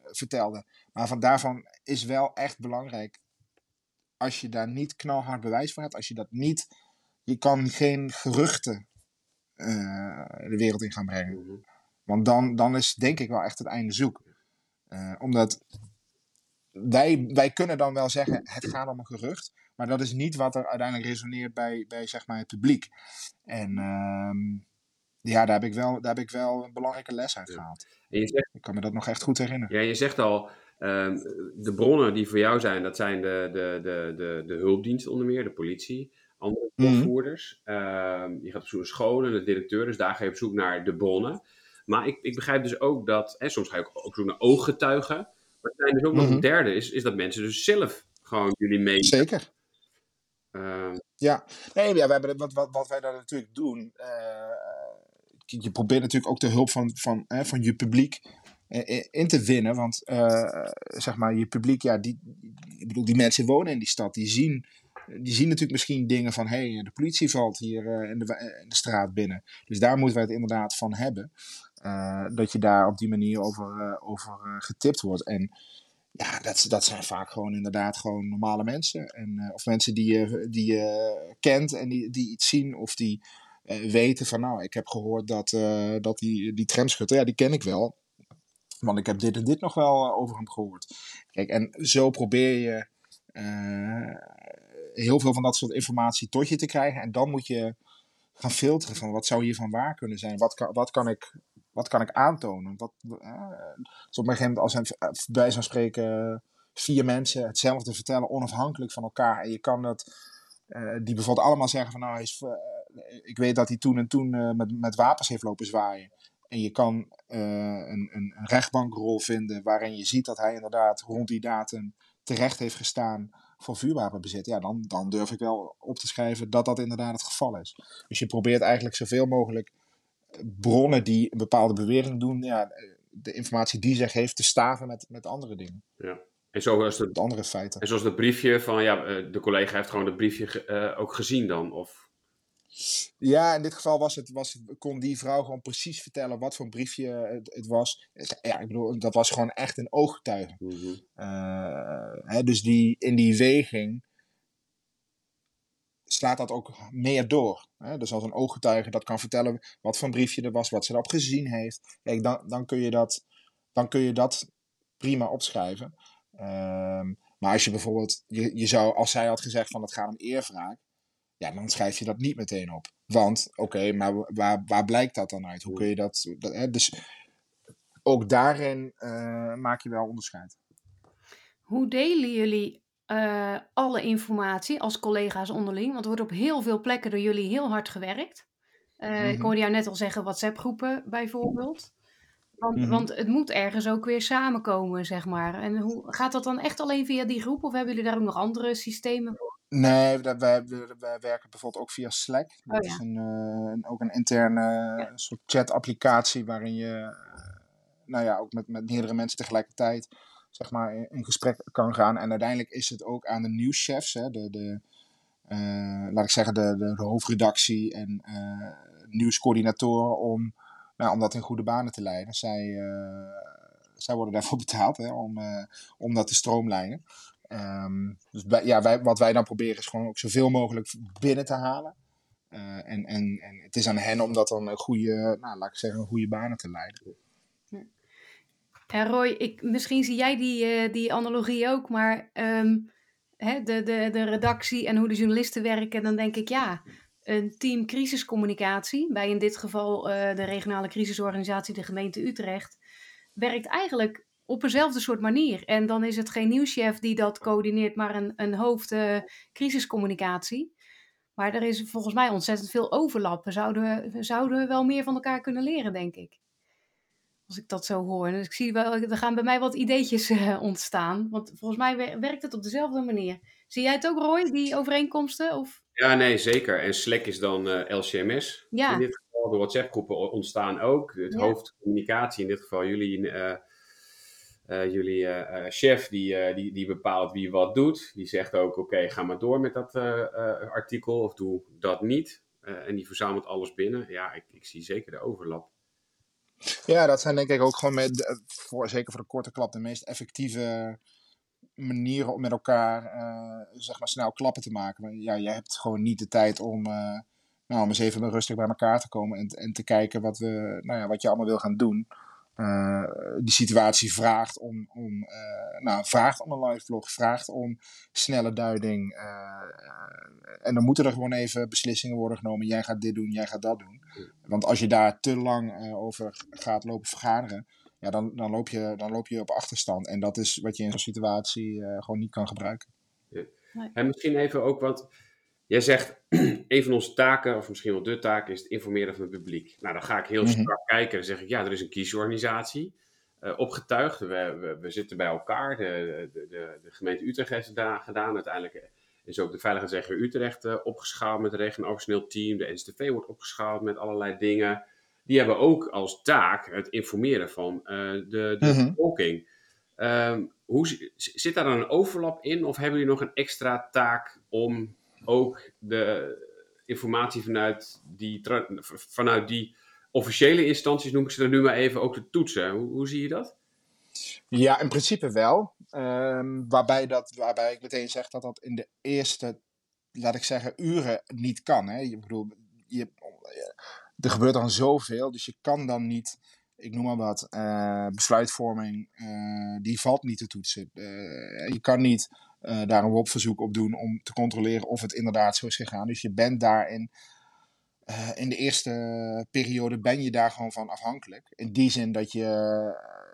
vertelden. Maar van daarvan is wel echt belangrijk als je daar niet knalhard bewijs voor hebt, als je dat niet, je kan geen geruchten uh, de wereld in gaan brengen. Mhm. Want dan, dan is denk ik wel echt het einde zoek. Omdat wij, wij kunnen dan wel zeggen, het gaat om een gerucht. Maar dat is niet wat er uiteindelijk resoneert bij, bij zeg maar, het publiek. En uh, ja, daar heb, ik wel, daar heb ik wel een belangrijke les uit gehaald. Ja. Zegt, ik kan me dat nog echt goed herinneren. Ja, je zegt al, Ehm, de bronnen die voor jou zijn, dat zijn de, de, de, de, de hulpdienst onder meer, de politie, andere opvoerders. Mm je gaat op zoek naar scholen, de directeur, dus daar ga je op zoek naar de bronnen. Maar ik, ik begrijp dus ook dat, hè, soms ga je ook op zoek naar ooggetuigen. Maar er zijn dus ook nog een mhm. derde, is, is dat mensen dus zelf gewoon jullie mee. Zeker. Uh, ja, nee, ja, we hebben, wat, wat, wat wij dan natuurlijk doen, uh, je probeert natuurlijk ook de hulp van, van, van je publiek in te winnen. Want zeg maar, je publiek, ja, die, ik bedoel, die mensen wonen in die stad, die zien, die zien natuurlijk misschien dingen van: hé, hey, de politie valt hier in, de, in de straat binnen. Dus daar moeten wij het inderdaad van hebben. Dat je daar op die manier over, over getipt wordt. En ja, dat, dat zijn vaak gewoon inderdaad gewoon normale mensen. En, of mensen die je, die je kent en die, die iets zien of die weten van: nou, ik heb gehoord dat, dat die, die tramschutter, ja, die ken ik wel. Want ik heb dit en dit nog wel eh, over hem gehoord. Kijk, en zo probeer je heel veel van dat soort informatie tot je te krijgen. En dan moet je gaan filteren van wat zou hiervan waar kunnen zijn. Wat kan, wat kan, ik, wat kan ik aantonen? Wat, uh, als een, bij zo'n spreken vier mensen hetzelfde vertellen, onafhankelijk van elkaar. En je kan dat, uh, die bijvoorbeeld allemaal zeggen van nou, hij is, ik weet dat hij toen en toen met, met wapens heeft lopen zwaaien. En je kan een, een, een, rechtbankrol vinden waarin je ziet dat hij inderdaad rond die datum terecht heeft gestaan voor vuurwapenbezit. Ja, dan, dan durf ik wel op te schrijven dat dat inderdaad het geval is. Dus je probeert eigenlijk zoveel mogelijk bronnen die een bepaalde bewering doen, ja, de informatie die zich heeft te staven met, met andere dingen. Ja. En zoals het, andere feiten. En zoals dat briefje van, ja, eh, de collega heeft gewoon het briefje uh, ook gezien dan? Of ja, in dit geval was het, was kon die vrouw gewoon precies vertellen wat voor een briefje het, het was. Ja, ik bedoel, dat was gewoon echt een ooggetuige. Mm hè, dus die, in die weging slaat dat ook meer door. Hè? Dus als een ooggetuige dat kan vertellen wat voor een briefje er was, wat ze erop gezien heeft. Kijk, dan, dan, kun, je dat, dan kun je dat prima opschrijven. Uh, maar als je bijvoorbeeld, je, je zou, als zij had gezegd van het gaat om eerwraak, ja, dan schrijf je dat niet meteen op. Want, oké, maar waar, waar blijkt dat dan uit? Hoe kun je dat... dat hè? Dus ook daarin uh, maak je wel onderscheid. Hoe delen jullie uh, alle informatie als collega's onderling? Want er wordt op heel veel plekken door jullie heel hard gewerkt. Uh, mm -hmm. Ik hoorde jou net al zeggen WhatsApp-groepen bijvoorbeeld. Want, mm -hmm. want, het moet ergens ook weer samenkomen, zeg maar. En hoe, gaat dat dan echt alleen via die groep of hebben jullie daar ook nog andere systemen voor? Nee, wij, wij, wij werken bijvoorbeeld ook via Slack. Dat oh, ja. is een, uh, ook een interne ja. soort chat-applicatie waarin je, nou ja, ook met, met meerdere mensen tegelijkertijd zeg maar, in, gesprek kan gaan. En uiteindelijk is het ook aan de nieuwschefs, hè, de, de, uh, laat ik zeggen, de, de, hoofdredactie en uh, nieuwscoördinatoren om, nou, om dat in goede banen te leiden. Zij, uh, zij worden daarvoor betaald hè, om, om dat te stroomlijnen. Um, dus ja, wij, wat wij dan proberen is gewoon ook zoveel mogelijk binnen te halen. en, en, en het is aan hen om dat dan een goede, nou, laat ik zeggen, een goede banen te leiden. Ja, Roy, ik, misschien zie jij die, uh, die analogie ook, maar um, hè, de, de, de redactie en hoe de journalisten werken, dan denk ik ja, een team crisiscommunicatie, bij in dit geval uh, de regionale crisisorganisatie, de gemeente Utrecht, werkt eigenlijk op eenzelfde soort manier. En dan is het geen nieuwschef die dat coördineert, maar een, een hoofd uh, crisiscommunicatie. Maar er is volgens mij ontzettend veel. Zouden we, zouden we wel meer van elkaar kunnen leren, denk ik. Als ik dat zo hoor. Dus ik zie wel, er gaan bij mij wat ideetjes uh, ontstaan. Want volgens mij werkt het op dezelfde manier. Zie jij het ook, Roy, die overeenkomsten? Of? Ja, nee, zeker. En Slack is dan uh, LCMS. Ja. In dit geval, de WhatsApp-groepen ontstaan ook. Het ja. hoofdcommunicatie, in dit geval jullie, uh, jullie chef, die, die, die bepaalt wie wat doet. Die zegt ook, oké, okay, ga maar door met dat artikel of doe dat niet. en die verzamelt alles binnen. Ja, ik, ik zie zeker de overlap. Ja, dat zijn denk ik ook gewoon met, voor, zeker voor de korte klap de meest effectieve manieren om met elkaar uh, zeg maar snel klappen te maken. Maar ja, je hebt gewoon niet de tijd om, uh, nou, om eens even rustig bij elkaar te komen en, en te kijken wat, we, nou ja, wat je allemaal wil gaan doen. Uh, die situatie vraagt om, om, uh, nou, vraagt om een live vlog, vraagt om snelle duiding. Uh, en dan moeten er gewoon even beslissingen worden genomen. Jij gaat dit doen, jij gaat dat doen. Want als je daar te lang over gaat lopen vergaderen, ja, dan, dan, loop je, dan loop je op achterstand. En dat is wat je in zo'n situatie gewoon niet kan gebruiken. Ja. En misschien even ook wat Jij zegt, een van onze taken, of misschien wel de taak, is het informeren van het publiek. Nou, dan ga ik heel mm -hmm. strak kijken. Dan zeg ik, ja, er is een kiesorganisatie uh, opgetuigd. We, we, we, zitten bij elkaar. De, de, de, de gemeente Utrecht heeft het daar gedaan. Uiteindelijk is ook de Veiligheidsregio Utrecht uh, opgeschaald met een regionaal team. De NSTV wordt opgeschaald met allerlei dingen. Die hebben ook als taak het informeren van uh, de, de mm -hmm. bevolking. Um, hoe, zit daar dan een overlap in? Of hebben jullie nog een extra taak om ook de informatie vanuit die, vanuit die officiële instanties, noem ik ze er nu maar even, ook te toetsen. Hoe, hoe zie je dat? Ja, in principe wel. Um, waarbij, dat, waarbij ik meteen zeg dat dat in de eerste, laat ik zeggen, uren niet kan. Hè? Je, bedoel, je, er gebeurt dan zoveel, dus je kan dan niet, ik noem maar wat, uh, besluitvorming, uh, die valt niet te toetsen. Uh, je kan niet daar een WOP-verzoek op doen om te controleren of het inderdaad zo is gegaan. Dus je bent daarin, in de eerste periode ben je daar gewoon van afhankelijk. In die zin dat je,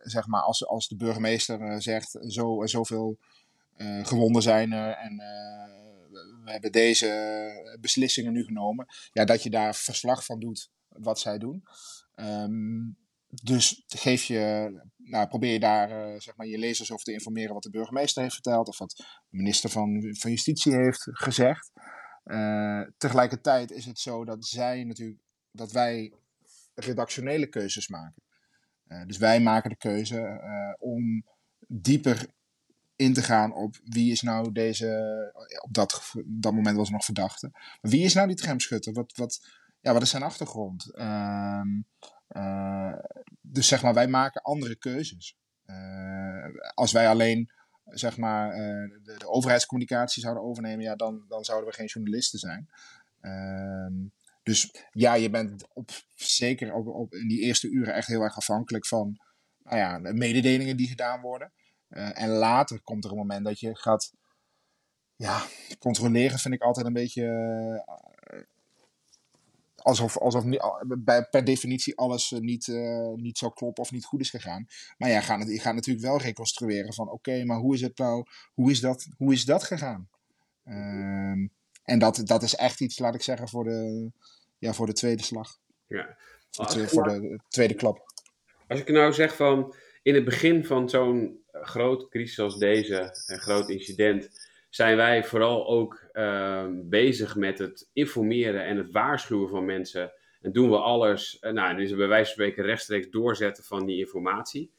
zeg maar, als, als de burgemeester zegt, zo en zoveel gewonden zijn er en we hebben deze beslissingen nu genomen. Ja, dat je daar verslag van doet wat zij doen. Um, dus geef je, nou, probeer je daar uh, zeg maar, je lezers over te informeren wat de burgemeester heeft verteld of wat de minister van, van Justitie heeft gezegd. Uh, tegelijkertijd is het zo dat zij natuurlijk, dat wij redactionele keuzes maken. Uh, dus wij maken de keuze om dieper in te gaan op wie is nou deze, op dat, dat moment was nog verdachte. Maar wie is nou die tramschutter? Wat, wat, ja, wat is zijn achtergrond? Uh, dus zeg maar, wij maken andere keuzes. Uh, als wij alleen zeg maar, uh, de, de, overheidscommunicatie zouden overnemen, ja, dan, dan zouden we geen journalisten zijn. Ehm, dus ja, je bent op, zeker op, op, in die eerste uren echt heel erg afhankelijk van nou ja, mededelingen die gedaan worden. en later komt er een moment dat je gaat ja, controleren vind ik altijd een beetje eh, alsof, alsof bij, per definitie alles eh, niet, eh, niet zo kloppen of niet goed is gegaan. Maar ja, je gaat, je gaat natuurlijk wel reconstrueren van oké, maar hoe is het nou, hoe is dat, hoe is dat gegaan? Ehm, en dat, dat is echt iets, laat ik zeggen, voor de, ja, voor de tweede slag. Ja. Voor, nou- de tweede klap. Als ik nou zeg van in het begin van zo'n eh, grote crisis als deze, een groot incident, zijn wij vooral ook ehm, bezig met het informeren en het waarschuwen van mensen. En doen we alles, eh, nou, dus bij wijze van spreken rechtstreeks doorzetten van die informatie.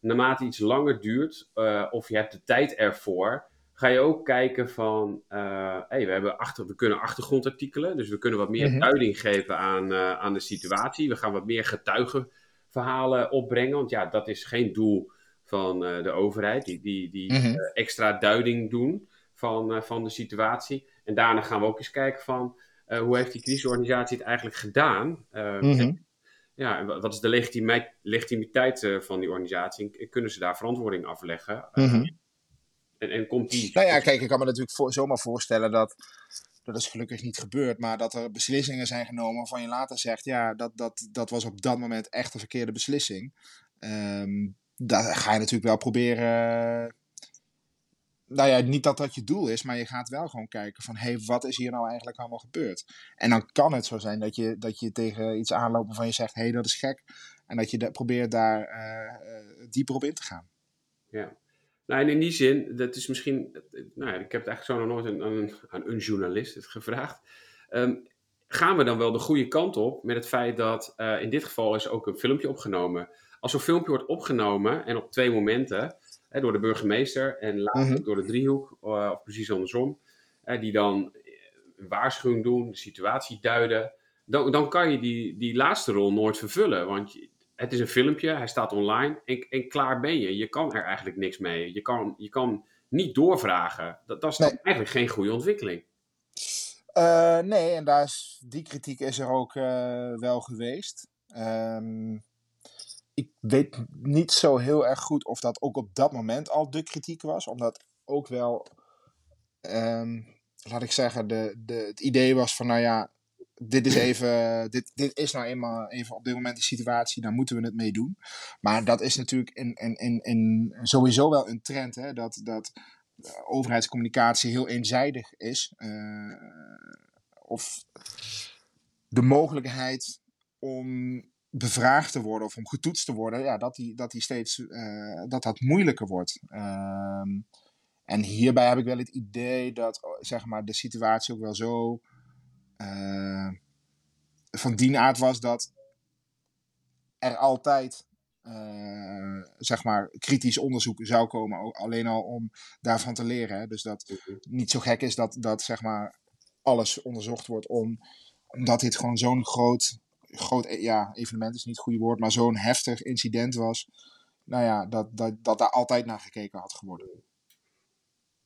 Naarmate iets langer duurt, eh, of je hebt de tijd ervoor, ga je ook kijken van, eh, hey, we, hebben achter, we kunnen achtergrondartikelen, dus we kunnen wat meer Mhm. duiding geven aan, aan de situatie. We gaan wat meer getuigenverhalen opbrengen, want ja, dat is geen doel van de overheid, die, die, die Mhm. extra duiding doen van, eh, van de situatie. En daarna gaan we ook eens kijken van, eh, hoe heeft die crisisorganisatie het eigenlijk gedaan? Ja, en wa- wat is de legitimiteit, legitimiteit van die organisatie? En kunnen ze daar verantwoording afleggen? Mhm. en, en komt die... Nou ja, kijk, ik kan me natuurlijk voor, zomaar voorstellen dat. Dat is gelukkig niet gebeurd, maar dat er beslissingen zijn genomen waarvan je later zegt: ja, dat, dat, dat was op dat moment echt een verkeerde beslissing. Ehm daar ga je natuurlijk wel proberen. Nou ja, niet dat dat je doel is, maar je gaat wel gewoon kijken van: hé, hey, wat is hier nou eigenlijk allemaal gebeurd? En dan kan het zo zijn dat je, dat je tegen iets aanloopt waarvan je zegt: hé, hey, dat is gek. En dat je probeert daar eh, eh, dieper op in te gaan. Ja. Nou, en in die zin, dat is misschien... Nou, ja, ik heb het eigenlijk zo nog nooit aan, aan, aan een journalist het gevraagd. Ehm, gaan we dan wel de goede kant op met het feit dat eh, in dit geval is ook een filmpje opgenomen. Als zo'n filmpje wordt opgenomen en op twee momenten, hè, door de burgemeester en later Mhm. door de driehoek, eh, of precies andersom, hè, die dan een waarschuwing doen, de situatie duiden, dan, dan kan je die, die laatste rol nooit vervullen. Want het is een filmpje, hij staat online en, en klaar ben je. Je kan er eigenlijk niks mee. Je kan, je kan niet doorvragen. Dat, dat is Nee. eigenlijk geen goede ontwikkeling. Eh, nee, en daar is, die kritiek is er ook eh, wel geweest. Ehm, ik weet niet zo heel erg goed of dat ook op dat moment al de kritiek was. Omdat ook wel, ehm, laat ik zeggen, de, de, het idee was van, nou ja, dit is even, dit, dit is nou eenmaal even op dit moment de situatie, daar moeten we het mee doen. Maar dat is natuurlijk in, in, in, in sowieso wel een trend, hè, dat, dat eh, overheidscommunicatie heel eenzijdig is. Eh, of de mogelijkheid om bevraagd te worden of om getoetst te worden, ja, dat die, dat die steeds eh, dat dat moeilijker wordt. Ehm, en hierbij heb ik wel het idee dat oh, zeg maar, de situatie ook wel zo eh, van die aard was dat er altijd eh, zeg maar, kritisch onderzoek zou komen, ook alleen al om daarvan te leren. Hè? Dus dat niet zo gek is dat, dat zeg maar, alles onderzocht wordt om, omdat dit gewoon zo'n groot, groot e- ja, evenement is niet het goede woord, maar zo'n heftig incident was. Nou ja, dat, dat, dat daar altijd naar gekeken had geworden.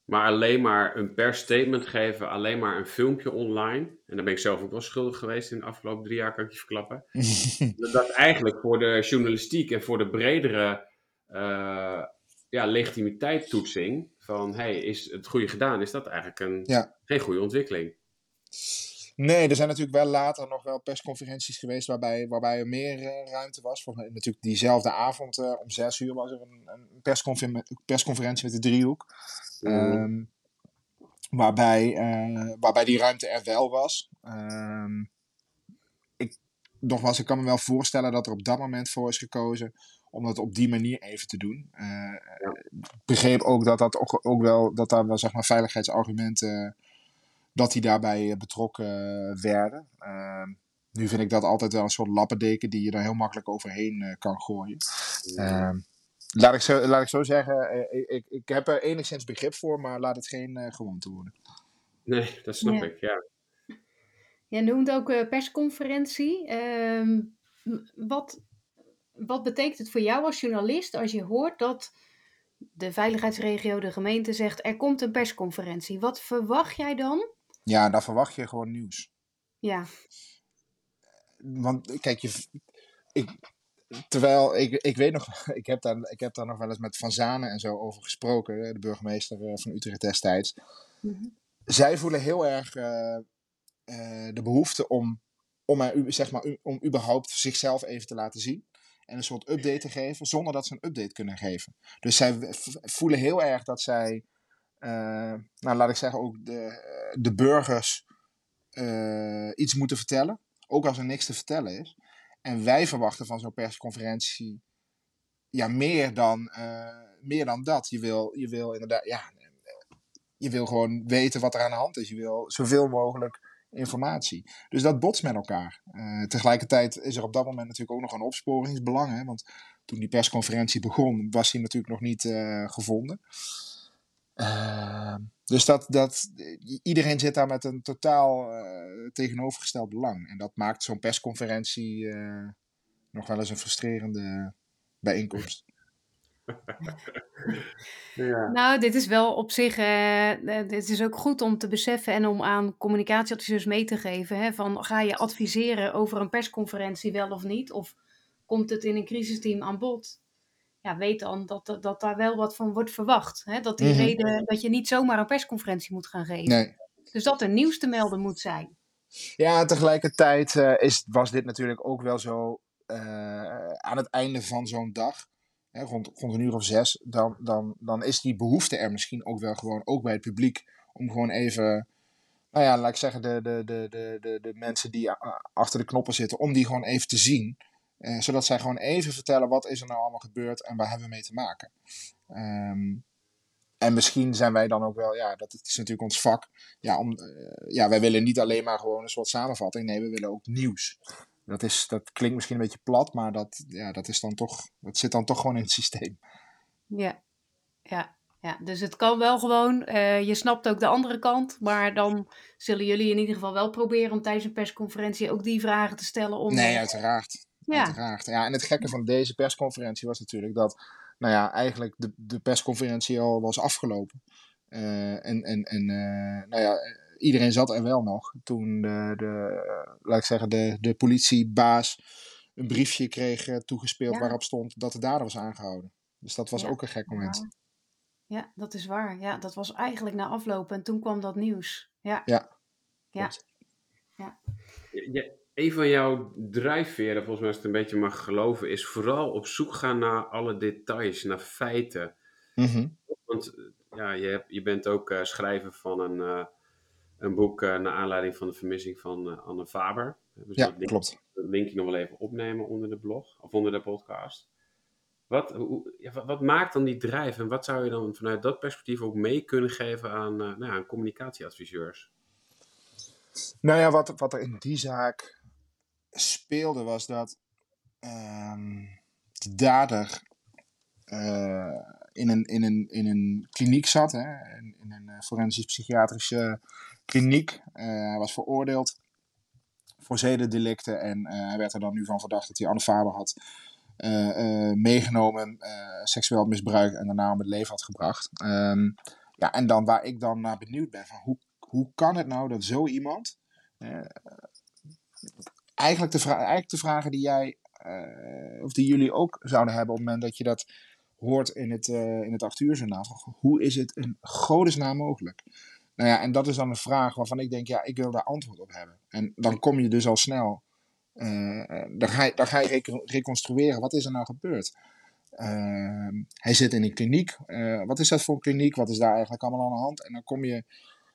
Maar alleen maar een persstatement geven, alleen maar een filmpje online. En daar ben ik zelf ook wel schuldig geweest in de afgelopen drie jaar, kan ik je verklappen. dat eigenlijk voor de journalistiek en voor de bredere eh ja, legitimiteitstoetsing van hey, is het goede gedaan, is dat eigenlijk een, Ja. geen goede ontwikkeling. Nee, er zijn natuurlijk wel later nog wel persconferenties geweest waarbij, waarbij er meer eh, ruimte was. Volgens mij natuurlijk diezelfde avond eh, om zes uur was er een, een persconfer- persconferentie met de driehoek. Ehm, waarbij, eh, waarbij die ruimte er wel was. Ehm, ik, nogmaals, ik kan me wel voorstellen dat er op dat moment voor is gekozen om dat op die manier even te doen. Ik begreep ook dat dat ook, ook wel, dat daar wel zeg maar veiligheidsargumenten, dat die daarbij eh, betrokken eh, werden. Ehm, nu vind ik dat altijd wel een soort lappendeken die je er heel makkelijk overheen eh, kan gooien. Ehm, laat, ik zo, laat ik zo zeggen, ik, ik, heb er enigszins begrip voor, maar laat het geen gewoonte worden. Nee, dat snap Ja. ik, ja. Je noemt ook persconferentie. Ehm, wat, wat betekent het voor jou als journalist als je hoort dat de veiligheidsregio, de gemeente zegt er komt een persconferentie? Wat verwacht jij dan? Ja, dan verwacht je gewoon nieuws. Ja, Want kijk, je, ik, terwijl ik, ik weet nog, ik heb, daar, ik heb daar nog wel eens met Van Zanen en zo over gesproken, de burgemeester eh, van Utrecht destijds. Mhm. zij voelen heel erg eh, eh, de behoefte om, om, er, zeg maar, om überhaupt zichzelf even te laten zien. En een soort update te geven, zonder dat ze een update kunnen geven. Dus zij voelen heel erg dat zij, nou laat ik zeggen, ook de, de burgers eh, iets moeten vertellen. Ook als er niks te vertellen is. En wij verwachten van zo'n persconferentie ja, meer, dan, eh, meer dan dat. Je wil, je wil inderdaad, ja, je wil gewoon weten wat er aan de hand is. Je wil zoveel mogelijk informatie. Dus dat botst met elkaar. Eh, tegelijkertijd is er op dat moment natuurlijk ook nog een opsporingsbelang. Hè? Want toen die persconferentie begon, was hij natuurlijk nog niet eh, gevonden. Eh, dus dat, dat, iedereen zit daar met een totaal eh, tegenovergesteld belang. En dat maakt zo'n persconferentie eh, nog wel eens een frustrerende bijeenkomst. Ja. Nou, dit is wel op zich, eh, eh, dit is ook goed om te beseffen en om aan communicatieadviseurs mee te geven. Hè, van, ga je adviseren over een persconferentie wel of niet? Of komt het in een crisisteam aan bod? Ja, weet dan dat, dat, dat daar wel wat van wordt verwacht. Hè? Dat, die Mhm. reden, dat je niet zomaar een persconferentie moet gaan geven. Nee. Dus dat er nieuws te melden moet zijn. Ja, tegelijkertijd eh, is, was dit natuurlijk ook wel zo eh, aan het einde van zo'n dag, hè, rond, rond een uur of zes, dan, dan, dan is die behoefte er misschien ook wel gewoon, ook bij het publiek, om gewoon even, nou ja, laat ik zeggen, de, de, de, de, de, de mensen die achter de knoppen zitten, om die gewoon even te zien. Eh, zodat zij gewoon even vertellen wat is er nou allemaal gebeurd en waar hebben we mee te maken. Ehm, en misschien zijn wij dan ook wel, ja, dat is natuurlijk ons vak. Ja, om, eh, ja, wij willen niet alleen maar gewoon een soort samenvatting. Nee, we willen ook nieuws. Dat, is, dat klinkt misschien een beetje plat, maar dat, ja, dat, is dan toch, dat zit dan toch gewoon in het systeem. Ja, ja, ja. Dus het kan wel gewoon. eh, je snapt ook de andere kant. Maar dan zullen jullie in ieder geval wel proberen om tijdens een persconferentie ook die vragen te stellen. Om, Nee, uiteraard. Ja, uiteraard. Ja, en het gekke van deze persconferentie was natuurlijk dat, nou ja, eigenlijk de, de persconferentie al was afgelopen. Eh, en en, en eh, nou ja, iedereen zat er wel nog toen de, de laat ik zeggen, de, de politiebaas een briefje kreeg eh, toegespeeld Ja. waarop stond dat de dader was aangehouden. Dus dat was Ja, ook een gek moment. Ja, dat is waar. Ja, dat was eigenlijk na afloop en toen kwam dat nieuws. Ja, Ja. Ja. Ja, een van jouw drijfveren, volgens mij als ik het een beetje mag geloven, is vooral op zoek gaan naar alle details, naar feiten. Mhm. Want eh, ja, je, hebt, je bent ook eh, schrijver van een, eh, een boek naar aanleiding van de vermissing van Anne Faber. Dus Ja, dat link- klopt. dat linkje nog wel even opnemen onder de blog of onder de podcast. Wat, hoe, ja, wat, wat maakt dan die drijf en wat zou je dan vanuit dat perspectief ook mee kunnen geven aan, nou ja, aan communicatieadviseurs? Nou ja, wat, wat er in die zaak speelde was dat ehm, de dader eh, in, een, in, een, in een kliniek zat, hè, in, een eh, forensisch-psychiatrische kliniek. Eh, hij was veroordeeld voor zedendelicten en eh, hij werd er dan nu van verdacht dat hij Anne Faber had eh, eh, meegenomen, eh, seksueel misbruik en daarna om het leven had gebracht. Ehm, ja, en dan waar ik dan naar benieuwd ben, van hoe, hoe kan het nou dat zo iemand eh, eigenlijk, de eigenlijk de vragen die jij eh, of die jullie ook zouden hebben op het moment dat je dat hoort in het, eh in het 8 uur journaal. Hoe is het in godesnaam mogelijk? Nou ja, en dat is dan een vraag waarvan ik denk, ja, ik wil daar antwoord op hebben. En dan kom je dus al snel, eh, dan, ga je, dan ga je recon- reconstrueren, wat is er nou gebeurd? Ehm, hij zit in een kliniek. Wat is dat voor een kliniek? Wat is daar eigenlijk allemaal aan de hand? En dan kom je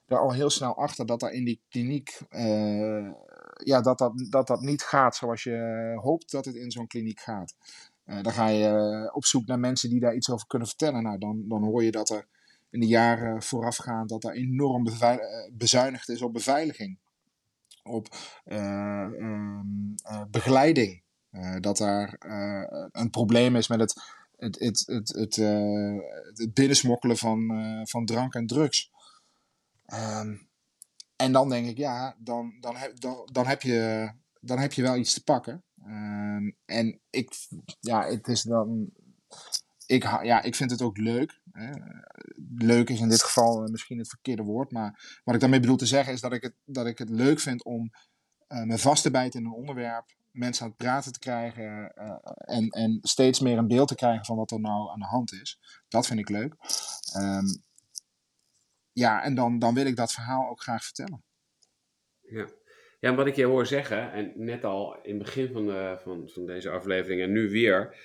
er al heel snel achter dat er in die kliniek ja, dat, dat, dat dat niet gaat zoals je hoopt dat het in zo'n kliniek gaat. Eh, dan ga je eh, op zoek naar mensen die daar iets over kunnen vertellen. Nou, dan, dan hoor je dat er in de jaren voorafgaand dat er enorm eh, bezuinigd is op beveiliging. Op eh, ehm, eh, begeleiding. Eh, dat daar eh, een probleem is met het, het, het, het, het, eh, binnensmokkelen van, eh, van drank en drugs. Ehm, en dan denk ik, ja, dan, dan, heb, dan, dan, heb, je, dan heb je wel iets te pakken. Ehm, en ik, ja, het is dan. Ik, ja, ik vind het ook leuk. Hè. Leuk is in dit geval eh, misschien het verkeerde woord. Maar wat ik daarmee bedoel te zeggen is dat ik het, dat ik het leuk vind om eh, me vast te bijten in een onderwerp. Mensen aan het praten te krijgen. eh, en, en steeds meer een beeld te krijgen van wat er nou aan de hand is. Dat vind ik leuk. Ehm, ja, en dan, dan wil ik dat verhaal ook graag vertellen. Ja. ja, wat ik je hoor zeggen, en net al in het begin van, de, van, van deze aflevering en nu weer,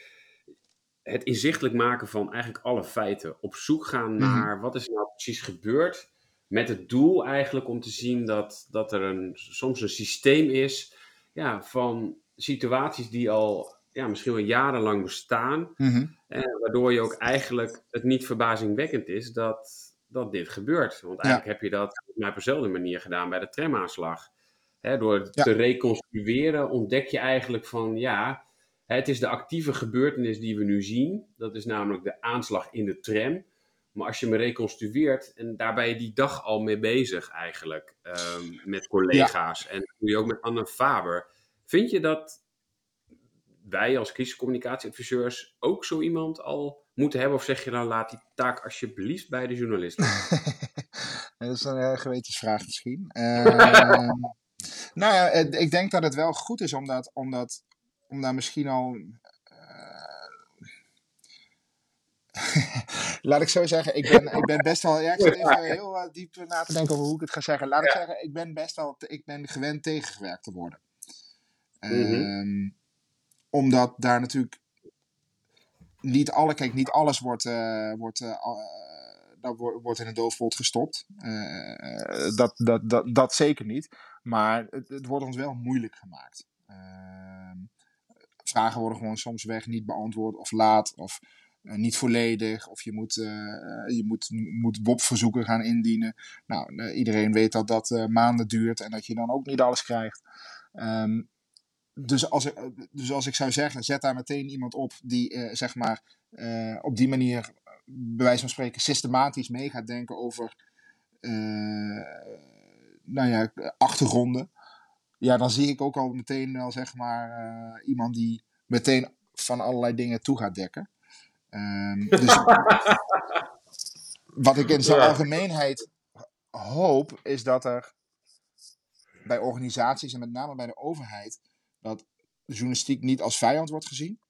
het inzichtelijk maken van eigenlijk alle feiten. Op zoek gaan Mhm. naar wat is er nou precies gebeurd. Met het doel eigenlijk om te zien dat, dat er een, soms een systeem is ja, van situaties die al ja, misschien wel jarenlang bestaan. Mhm. Eh, waardoor je ook eigenlijk het niet verbazingwekkend is dat, dat dit gebeurt. Want eigenlijk heb je dat op dezelfde manier gedaan bij de tramaanslag. Door het te reconstrueren ontdek je eigenlijk van ja, het is de actieve gebeurtenis die we nu zien. Dat is namelijk de aanslag in de tram. Maar als je me reconstrueert, en daar ben je die dag al mee bezig eigenlijk, ehm, met collega's. En dat doe je ook met Anne Faber. Vind je dat wij als crisiscommunicatieadviseurs ook zo iemand al moeten hebben? Of zeg je dan laat die taak alsjeblieft bij de journalist? dat is een uh, gewetensvraag misschien. Uh, nou ja, ik denk dat het wel goed is om, dat, om, dat, om daar misschien al. Uh, laat ik zo zeggen, ik ben, ik ben best wel. Ja, ik zit even heel uh, diep na te denken over hoe ik het ga zeggen. Laat ik zeggen, ik ben best wel. Ik ben gewend tegengewerkt te worden. Mm -hmm. Omdat daar natuurlijk niet alle, kijk, niet alles wordt, uh, wordt, uh, uh, wordt in een doofpot gestopt. dat, dat, dat, dat zeker niet. Maar het, het wordt ons wel moeilijk gemaakt. Ehm, vragen worden gewoon soms weg niet beantwoord of laat of niet volledig. Of je moet, je moet, moet WOP-verzoeken gaan indienen. Nou, iedereen weet dat dat maanden duurt en dat je dan ook niet alles krijgt. Um, dus als, ik, dus als ik zou zeggen, zet daar meteen iemand op die uh, zeg maar uh, op die manier, bij wijze van spreken, systematisch mee gaat denken over uh, nou ja, achtergronden. Ja, dan zie ik ook al meteen wel zeg maar iemand die meteen van allerlei dingen toe gaat dekken. Um, dus wat ik in zijn algemeenheid hoop, is dat er bij organisaties en met name bij de overheid dat journalistiek niet als vijand wordt gezien.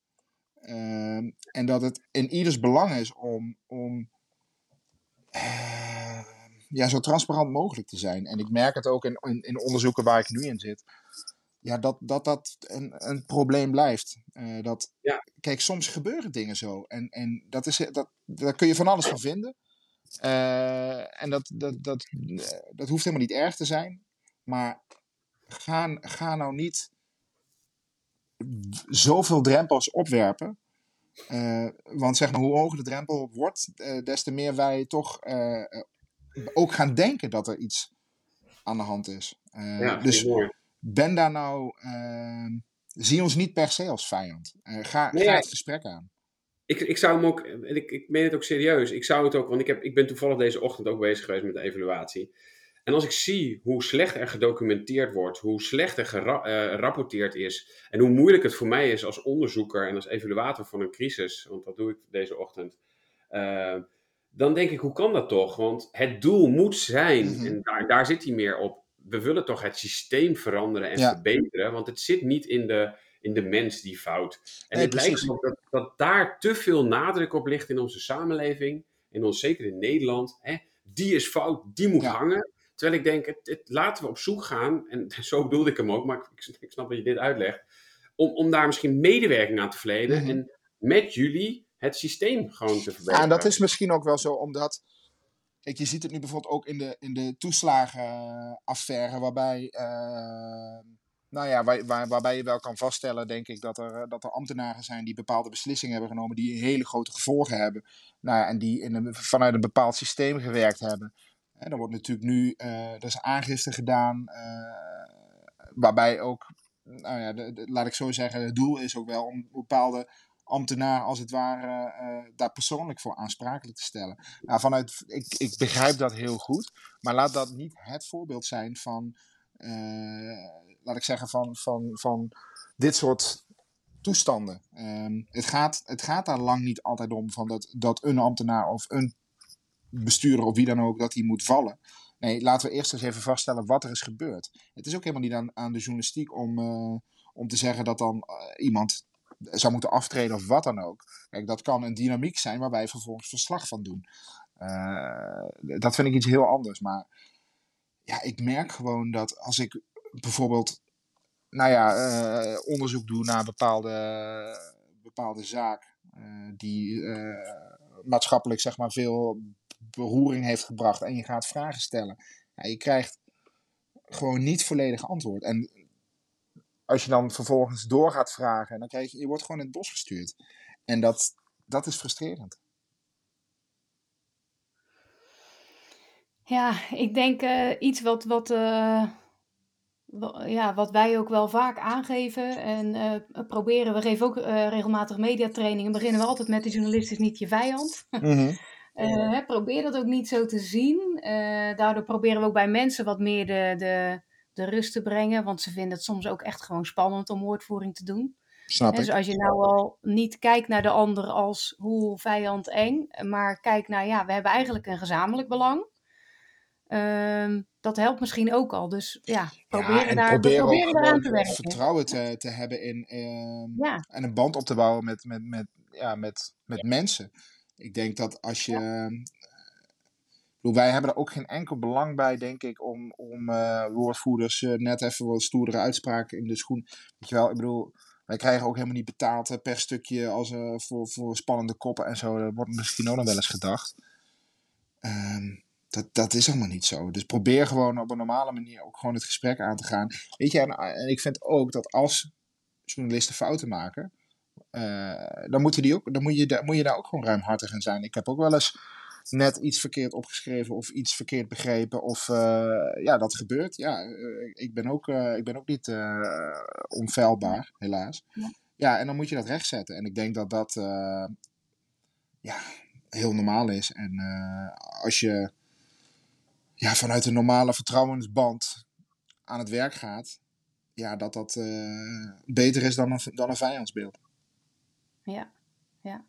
Uh, en dat het in ieders belang is om, om uh, ja, zo transparant mogelijk te zijn. En ik merk het ook in, in, in onderzoeken waar ik nu in zit. Ja, dat dat, dat een, een probleem blijft. Uh, dat, ja. Kijk, soms gebeuren dingen zo. En, en dat is, dat, daar kun je van alles van vinden. Uh, en dat, dat, dat, dat hoeft helemaal niet erg te zijn. Maar ga, ga nou niet zoveel drempels opwerpen. Uh, want zeg maar, hoe hoger de drempel wordt, uh, des te meer wij toch uh, ook gaan denken dat er iets aan de hand is. ja, dus ben daar nou, zie ons niet per se als vijand. ga, nee, ga het gesprek aan. Ik, ik zou hem ook, en ik, ik meen het ook serieus, ik zou het ook, want ik, heb, ik ben toevallig deze ochtend ook bezig geweest met de evaluatie. En als ik zie hoe slecht er gedocumenteerd wordt, hoe slecht er gerapporteerd uh, is en hoe moeilijk het voor mij is als onderzoeker en als evaluator van een crisis, want dat doe ik deze ochtend, uh, dan denk ik, hoe kan dat toch? Want het doel moet zijn, mm -hmm. en daar, daar zit hij meer op, we willen toch het systeem veranderen en ja. verbeteren, want het zit niet in de, in de mens die fout. En nee, het precies. lijkt me dat, dat daar te veel nadruk op ligt in onze samenleving, in ons, zeker in Nederland. Hè? Die is fout, die moet ja. hangen. Terwijl ik denk, het, het, laten we op zoek gaan, en zo bedoelde ik hem ook, maar ik, ik snap dat je dit uitlegt, om, om daar misschien medewerking aan te verlenen -hmm. en met jullie het systeem gewoon te verbeteren. Ja, en dat is misschien ook wel zo, omdat, kijk, je ziet het nu bijvoorbeeld ook in de, in de toeslagenaffaire, waarbij, uh, nou ja, waar, waar, waarbij je wel kan vaststellen, denk ik, dat er, dat er ambtenaren zijn die bepaalde beslissingen hebben genomen, die hele grote gevolgen hebben, nou ja, en die in een, vanuit een bepaald systeem gewerkt hebben. En er wordt natuurlijk nu, uh, is aangifte gedaan, uh, waarbij ook, nou ja, laat ik zo zeggen, het doel is ook wel om bepaalde ambtenaar als het ware uh, daar persoonlijk voor aansprakelijk te stellen. Nou, vanuit, ik, ik begrijp dat heel goed, maar laat dat niet het voorbeeld zijn van, laat ik zeggen, van, van, van dit soort toestanden. Um, het, gaat, het gaat daar lang niet altijd om van dat, dat een ambtenaar of een bestuurder of wie dan ook, dat die moet vallen. Nee, laten we eerst eens even vaststellen wat er is gebeurd. Het is ook helemaal niet aan, de journalistiek om, uh, om te zeggen dat dan uh, iemand zou moeten aftreden of wat dan ook. Kijk, dat kan een dynamiek zijn waar wij vervolgens verslag van doen. dat vind ik iets heel anders. Maar ja, ik merk gewoon dat als ik bijvoorbeeld nou ja, onderzoek doe naar bepaalde, bepaalde zaak die maatschappelijk zeg maar veel beroering heeft gebracht en je gaat vragen stellen. Ja, je krijgt gewoon niet volledig antwoord. En als je dan vervolgens door gaat vragen, dan krijg je, je wordt gewoon in het bos gestuurd. En dat, dat is frustrerend. Ja, ik denk uh, iets wat, wat, uh, ja, wat wij ook wel vaak aangeven en uh, proberen. We geven ook regelmatig mediatrainingen. Beginnen we altijd met de journalist is niet je vijand. Mm -hmm. probeer dat ook niet zo te zien. daardoor proberen we ook bij mensen wat meer de, de, de rust te brengen. Want ze vinden het soms ook echt gewoon spannend om woordvoering te doen. Snap dus als je nou al niet kijkt naar de ander als hoe vijand eng, maar kijkt naar ja, we hebben eigenlijk een gezamenlijk belang. Um, dat helpt misschien ook al. Dus ja, proberen, ja, daar, proberen, proberen eraan te werken. Vertrouwen te, te hebben in, ja. en een band op te bouwen met, met, met, ja, met, met mensen. Ik denk dat als je ja wij hebben er ook geen enkel belang bij, denk ik, om, om uh, woordvoerders uh, net even wat stoerdere uitspraken in de schoen. Weet je wel, ik bedoel, wij krijgen ook helemaal niet betaald uh, per stukje als, voor, voor spannende koppen en zo. Dat wordt misschien ook nog wel eens gedacht. Um, dat, dat is allemaal niet zo. Dus probeer gewoon op een normale manier ook gewoon het gesprek aan te gaan. Weet je, en, en ik vind ook dat als journalisten fouten maken, dan, moeten die ook, dan moet, je, dan moet je daar ook gewoon ruimhartig in zijn. Ik heb ook wel eens net iets verkeerd opgeschreven of iets verkeerd begrepen. Of uh, ja, dat gebeurt. Ja, uh, ik, ben ook, uh, ik ben ook niet onfeilbaar, helaas. Ja. ja. en dan moet je dat rechtzetten. En ik denk dat dat ja, heel normaal is. En als je ja, vanuit een normale vertrouwensband aan het werk gaat, ja, dat dat beter is dan een, dan een vijandsbeeld. Ja, ja.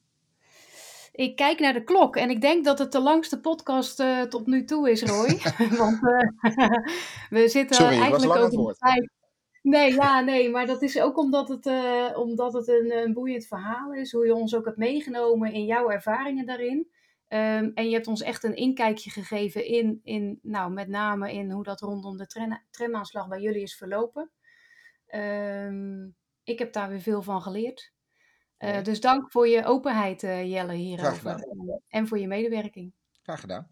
Ik kijk naar de klok en ik denk dat het de langste podcast uh, tot nu toe is, Roy. Want uh, we zitten Sorry, eigenlijk over de tijd. Nee, ja, nee, maar dat is ook omdat het, uh, omdat het een, een, boeiend verhaal is. Hoe je ons ook hebt meegenomen in jouw ervaringen daarin. Um, en je hebt ons echt een inkijkje gegeven in, in nou, met name in hoe dat rondom de tramaanslag bij jullie is verlopen. Um, ik heb daar weer veel van geleerd. Uh, dus dank voor je openheid, uh, Jelle, hierover. En voor je medewerking. Graag gedaan.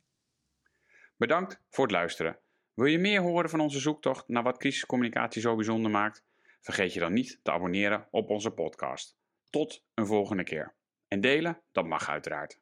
Bedankt voor het luisteren. Wil je meer horen van onze zoektocht naar wat crisiscommunicatie zo bijzonder maakt? Vergeet je dan niet te abonneren op onze podcast. Tot een volgende keer. En delen, dat mag uiteraard.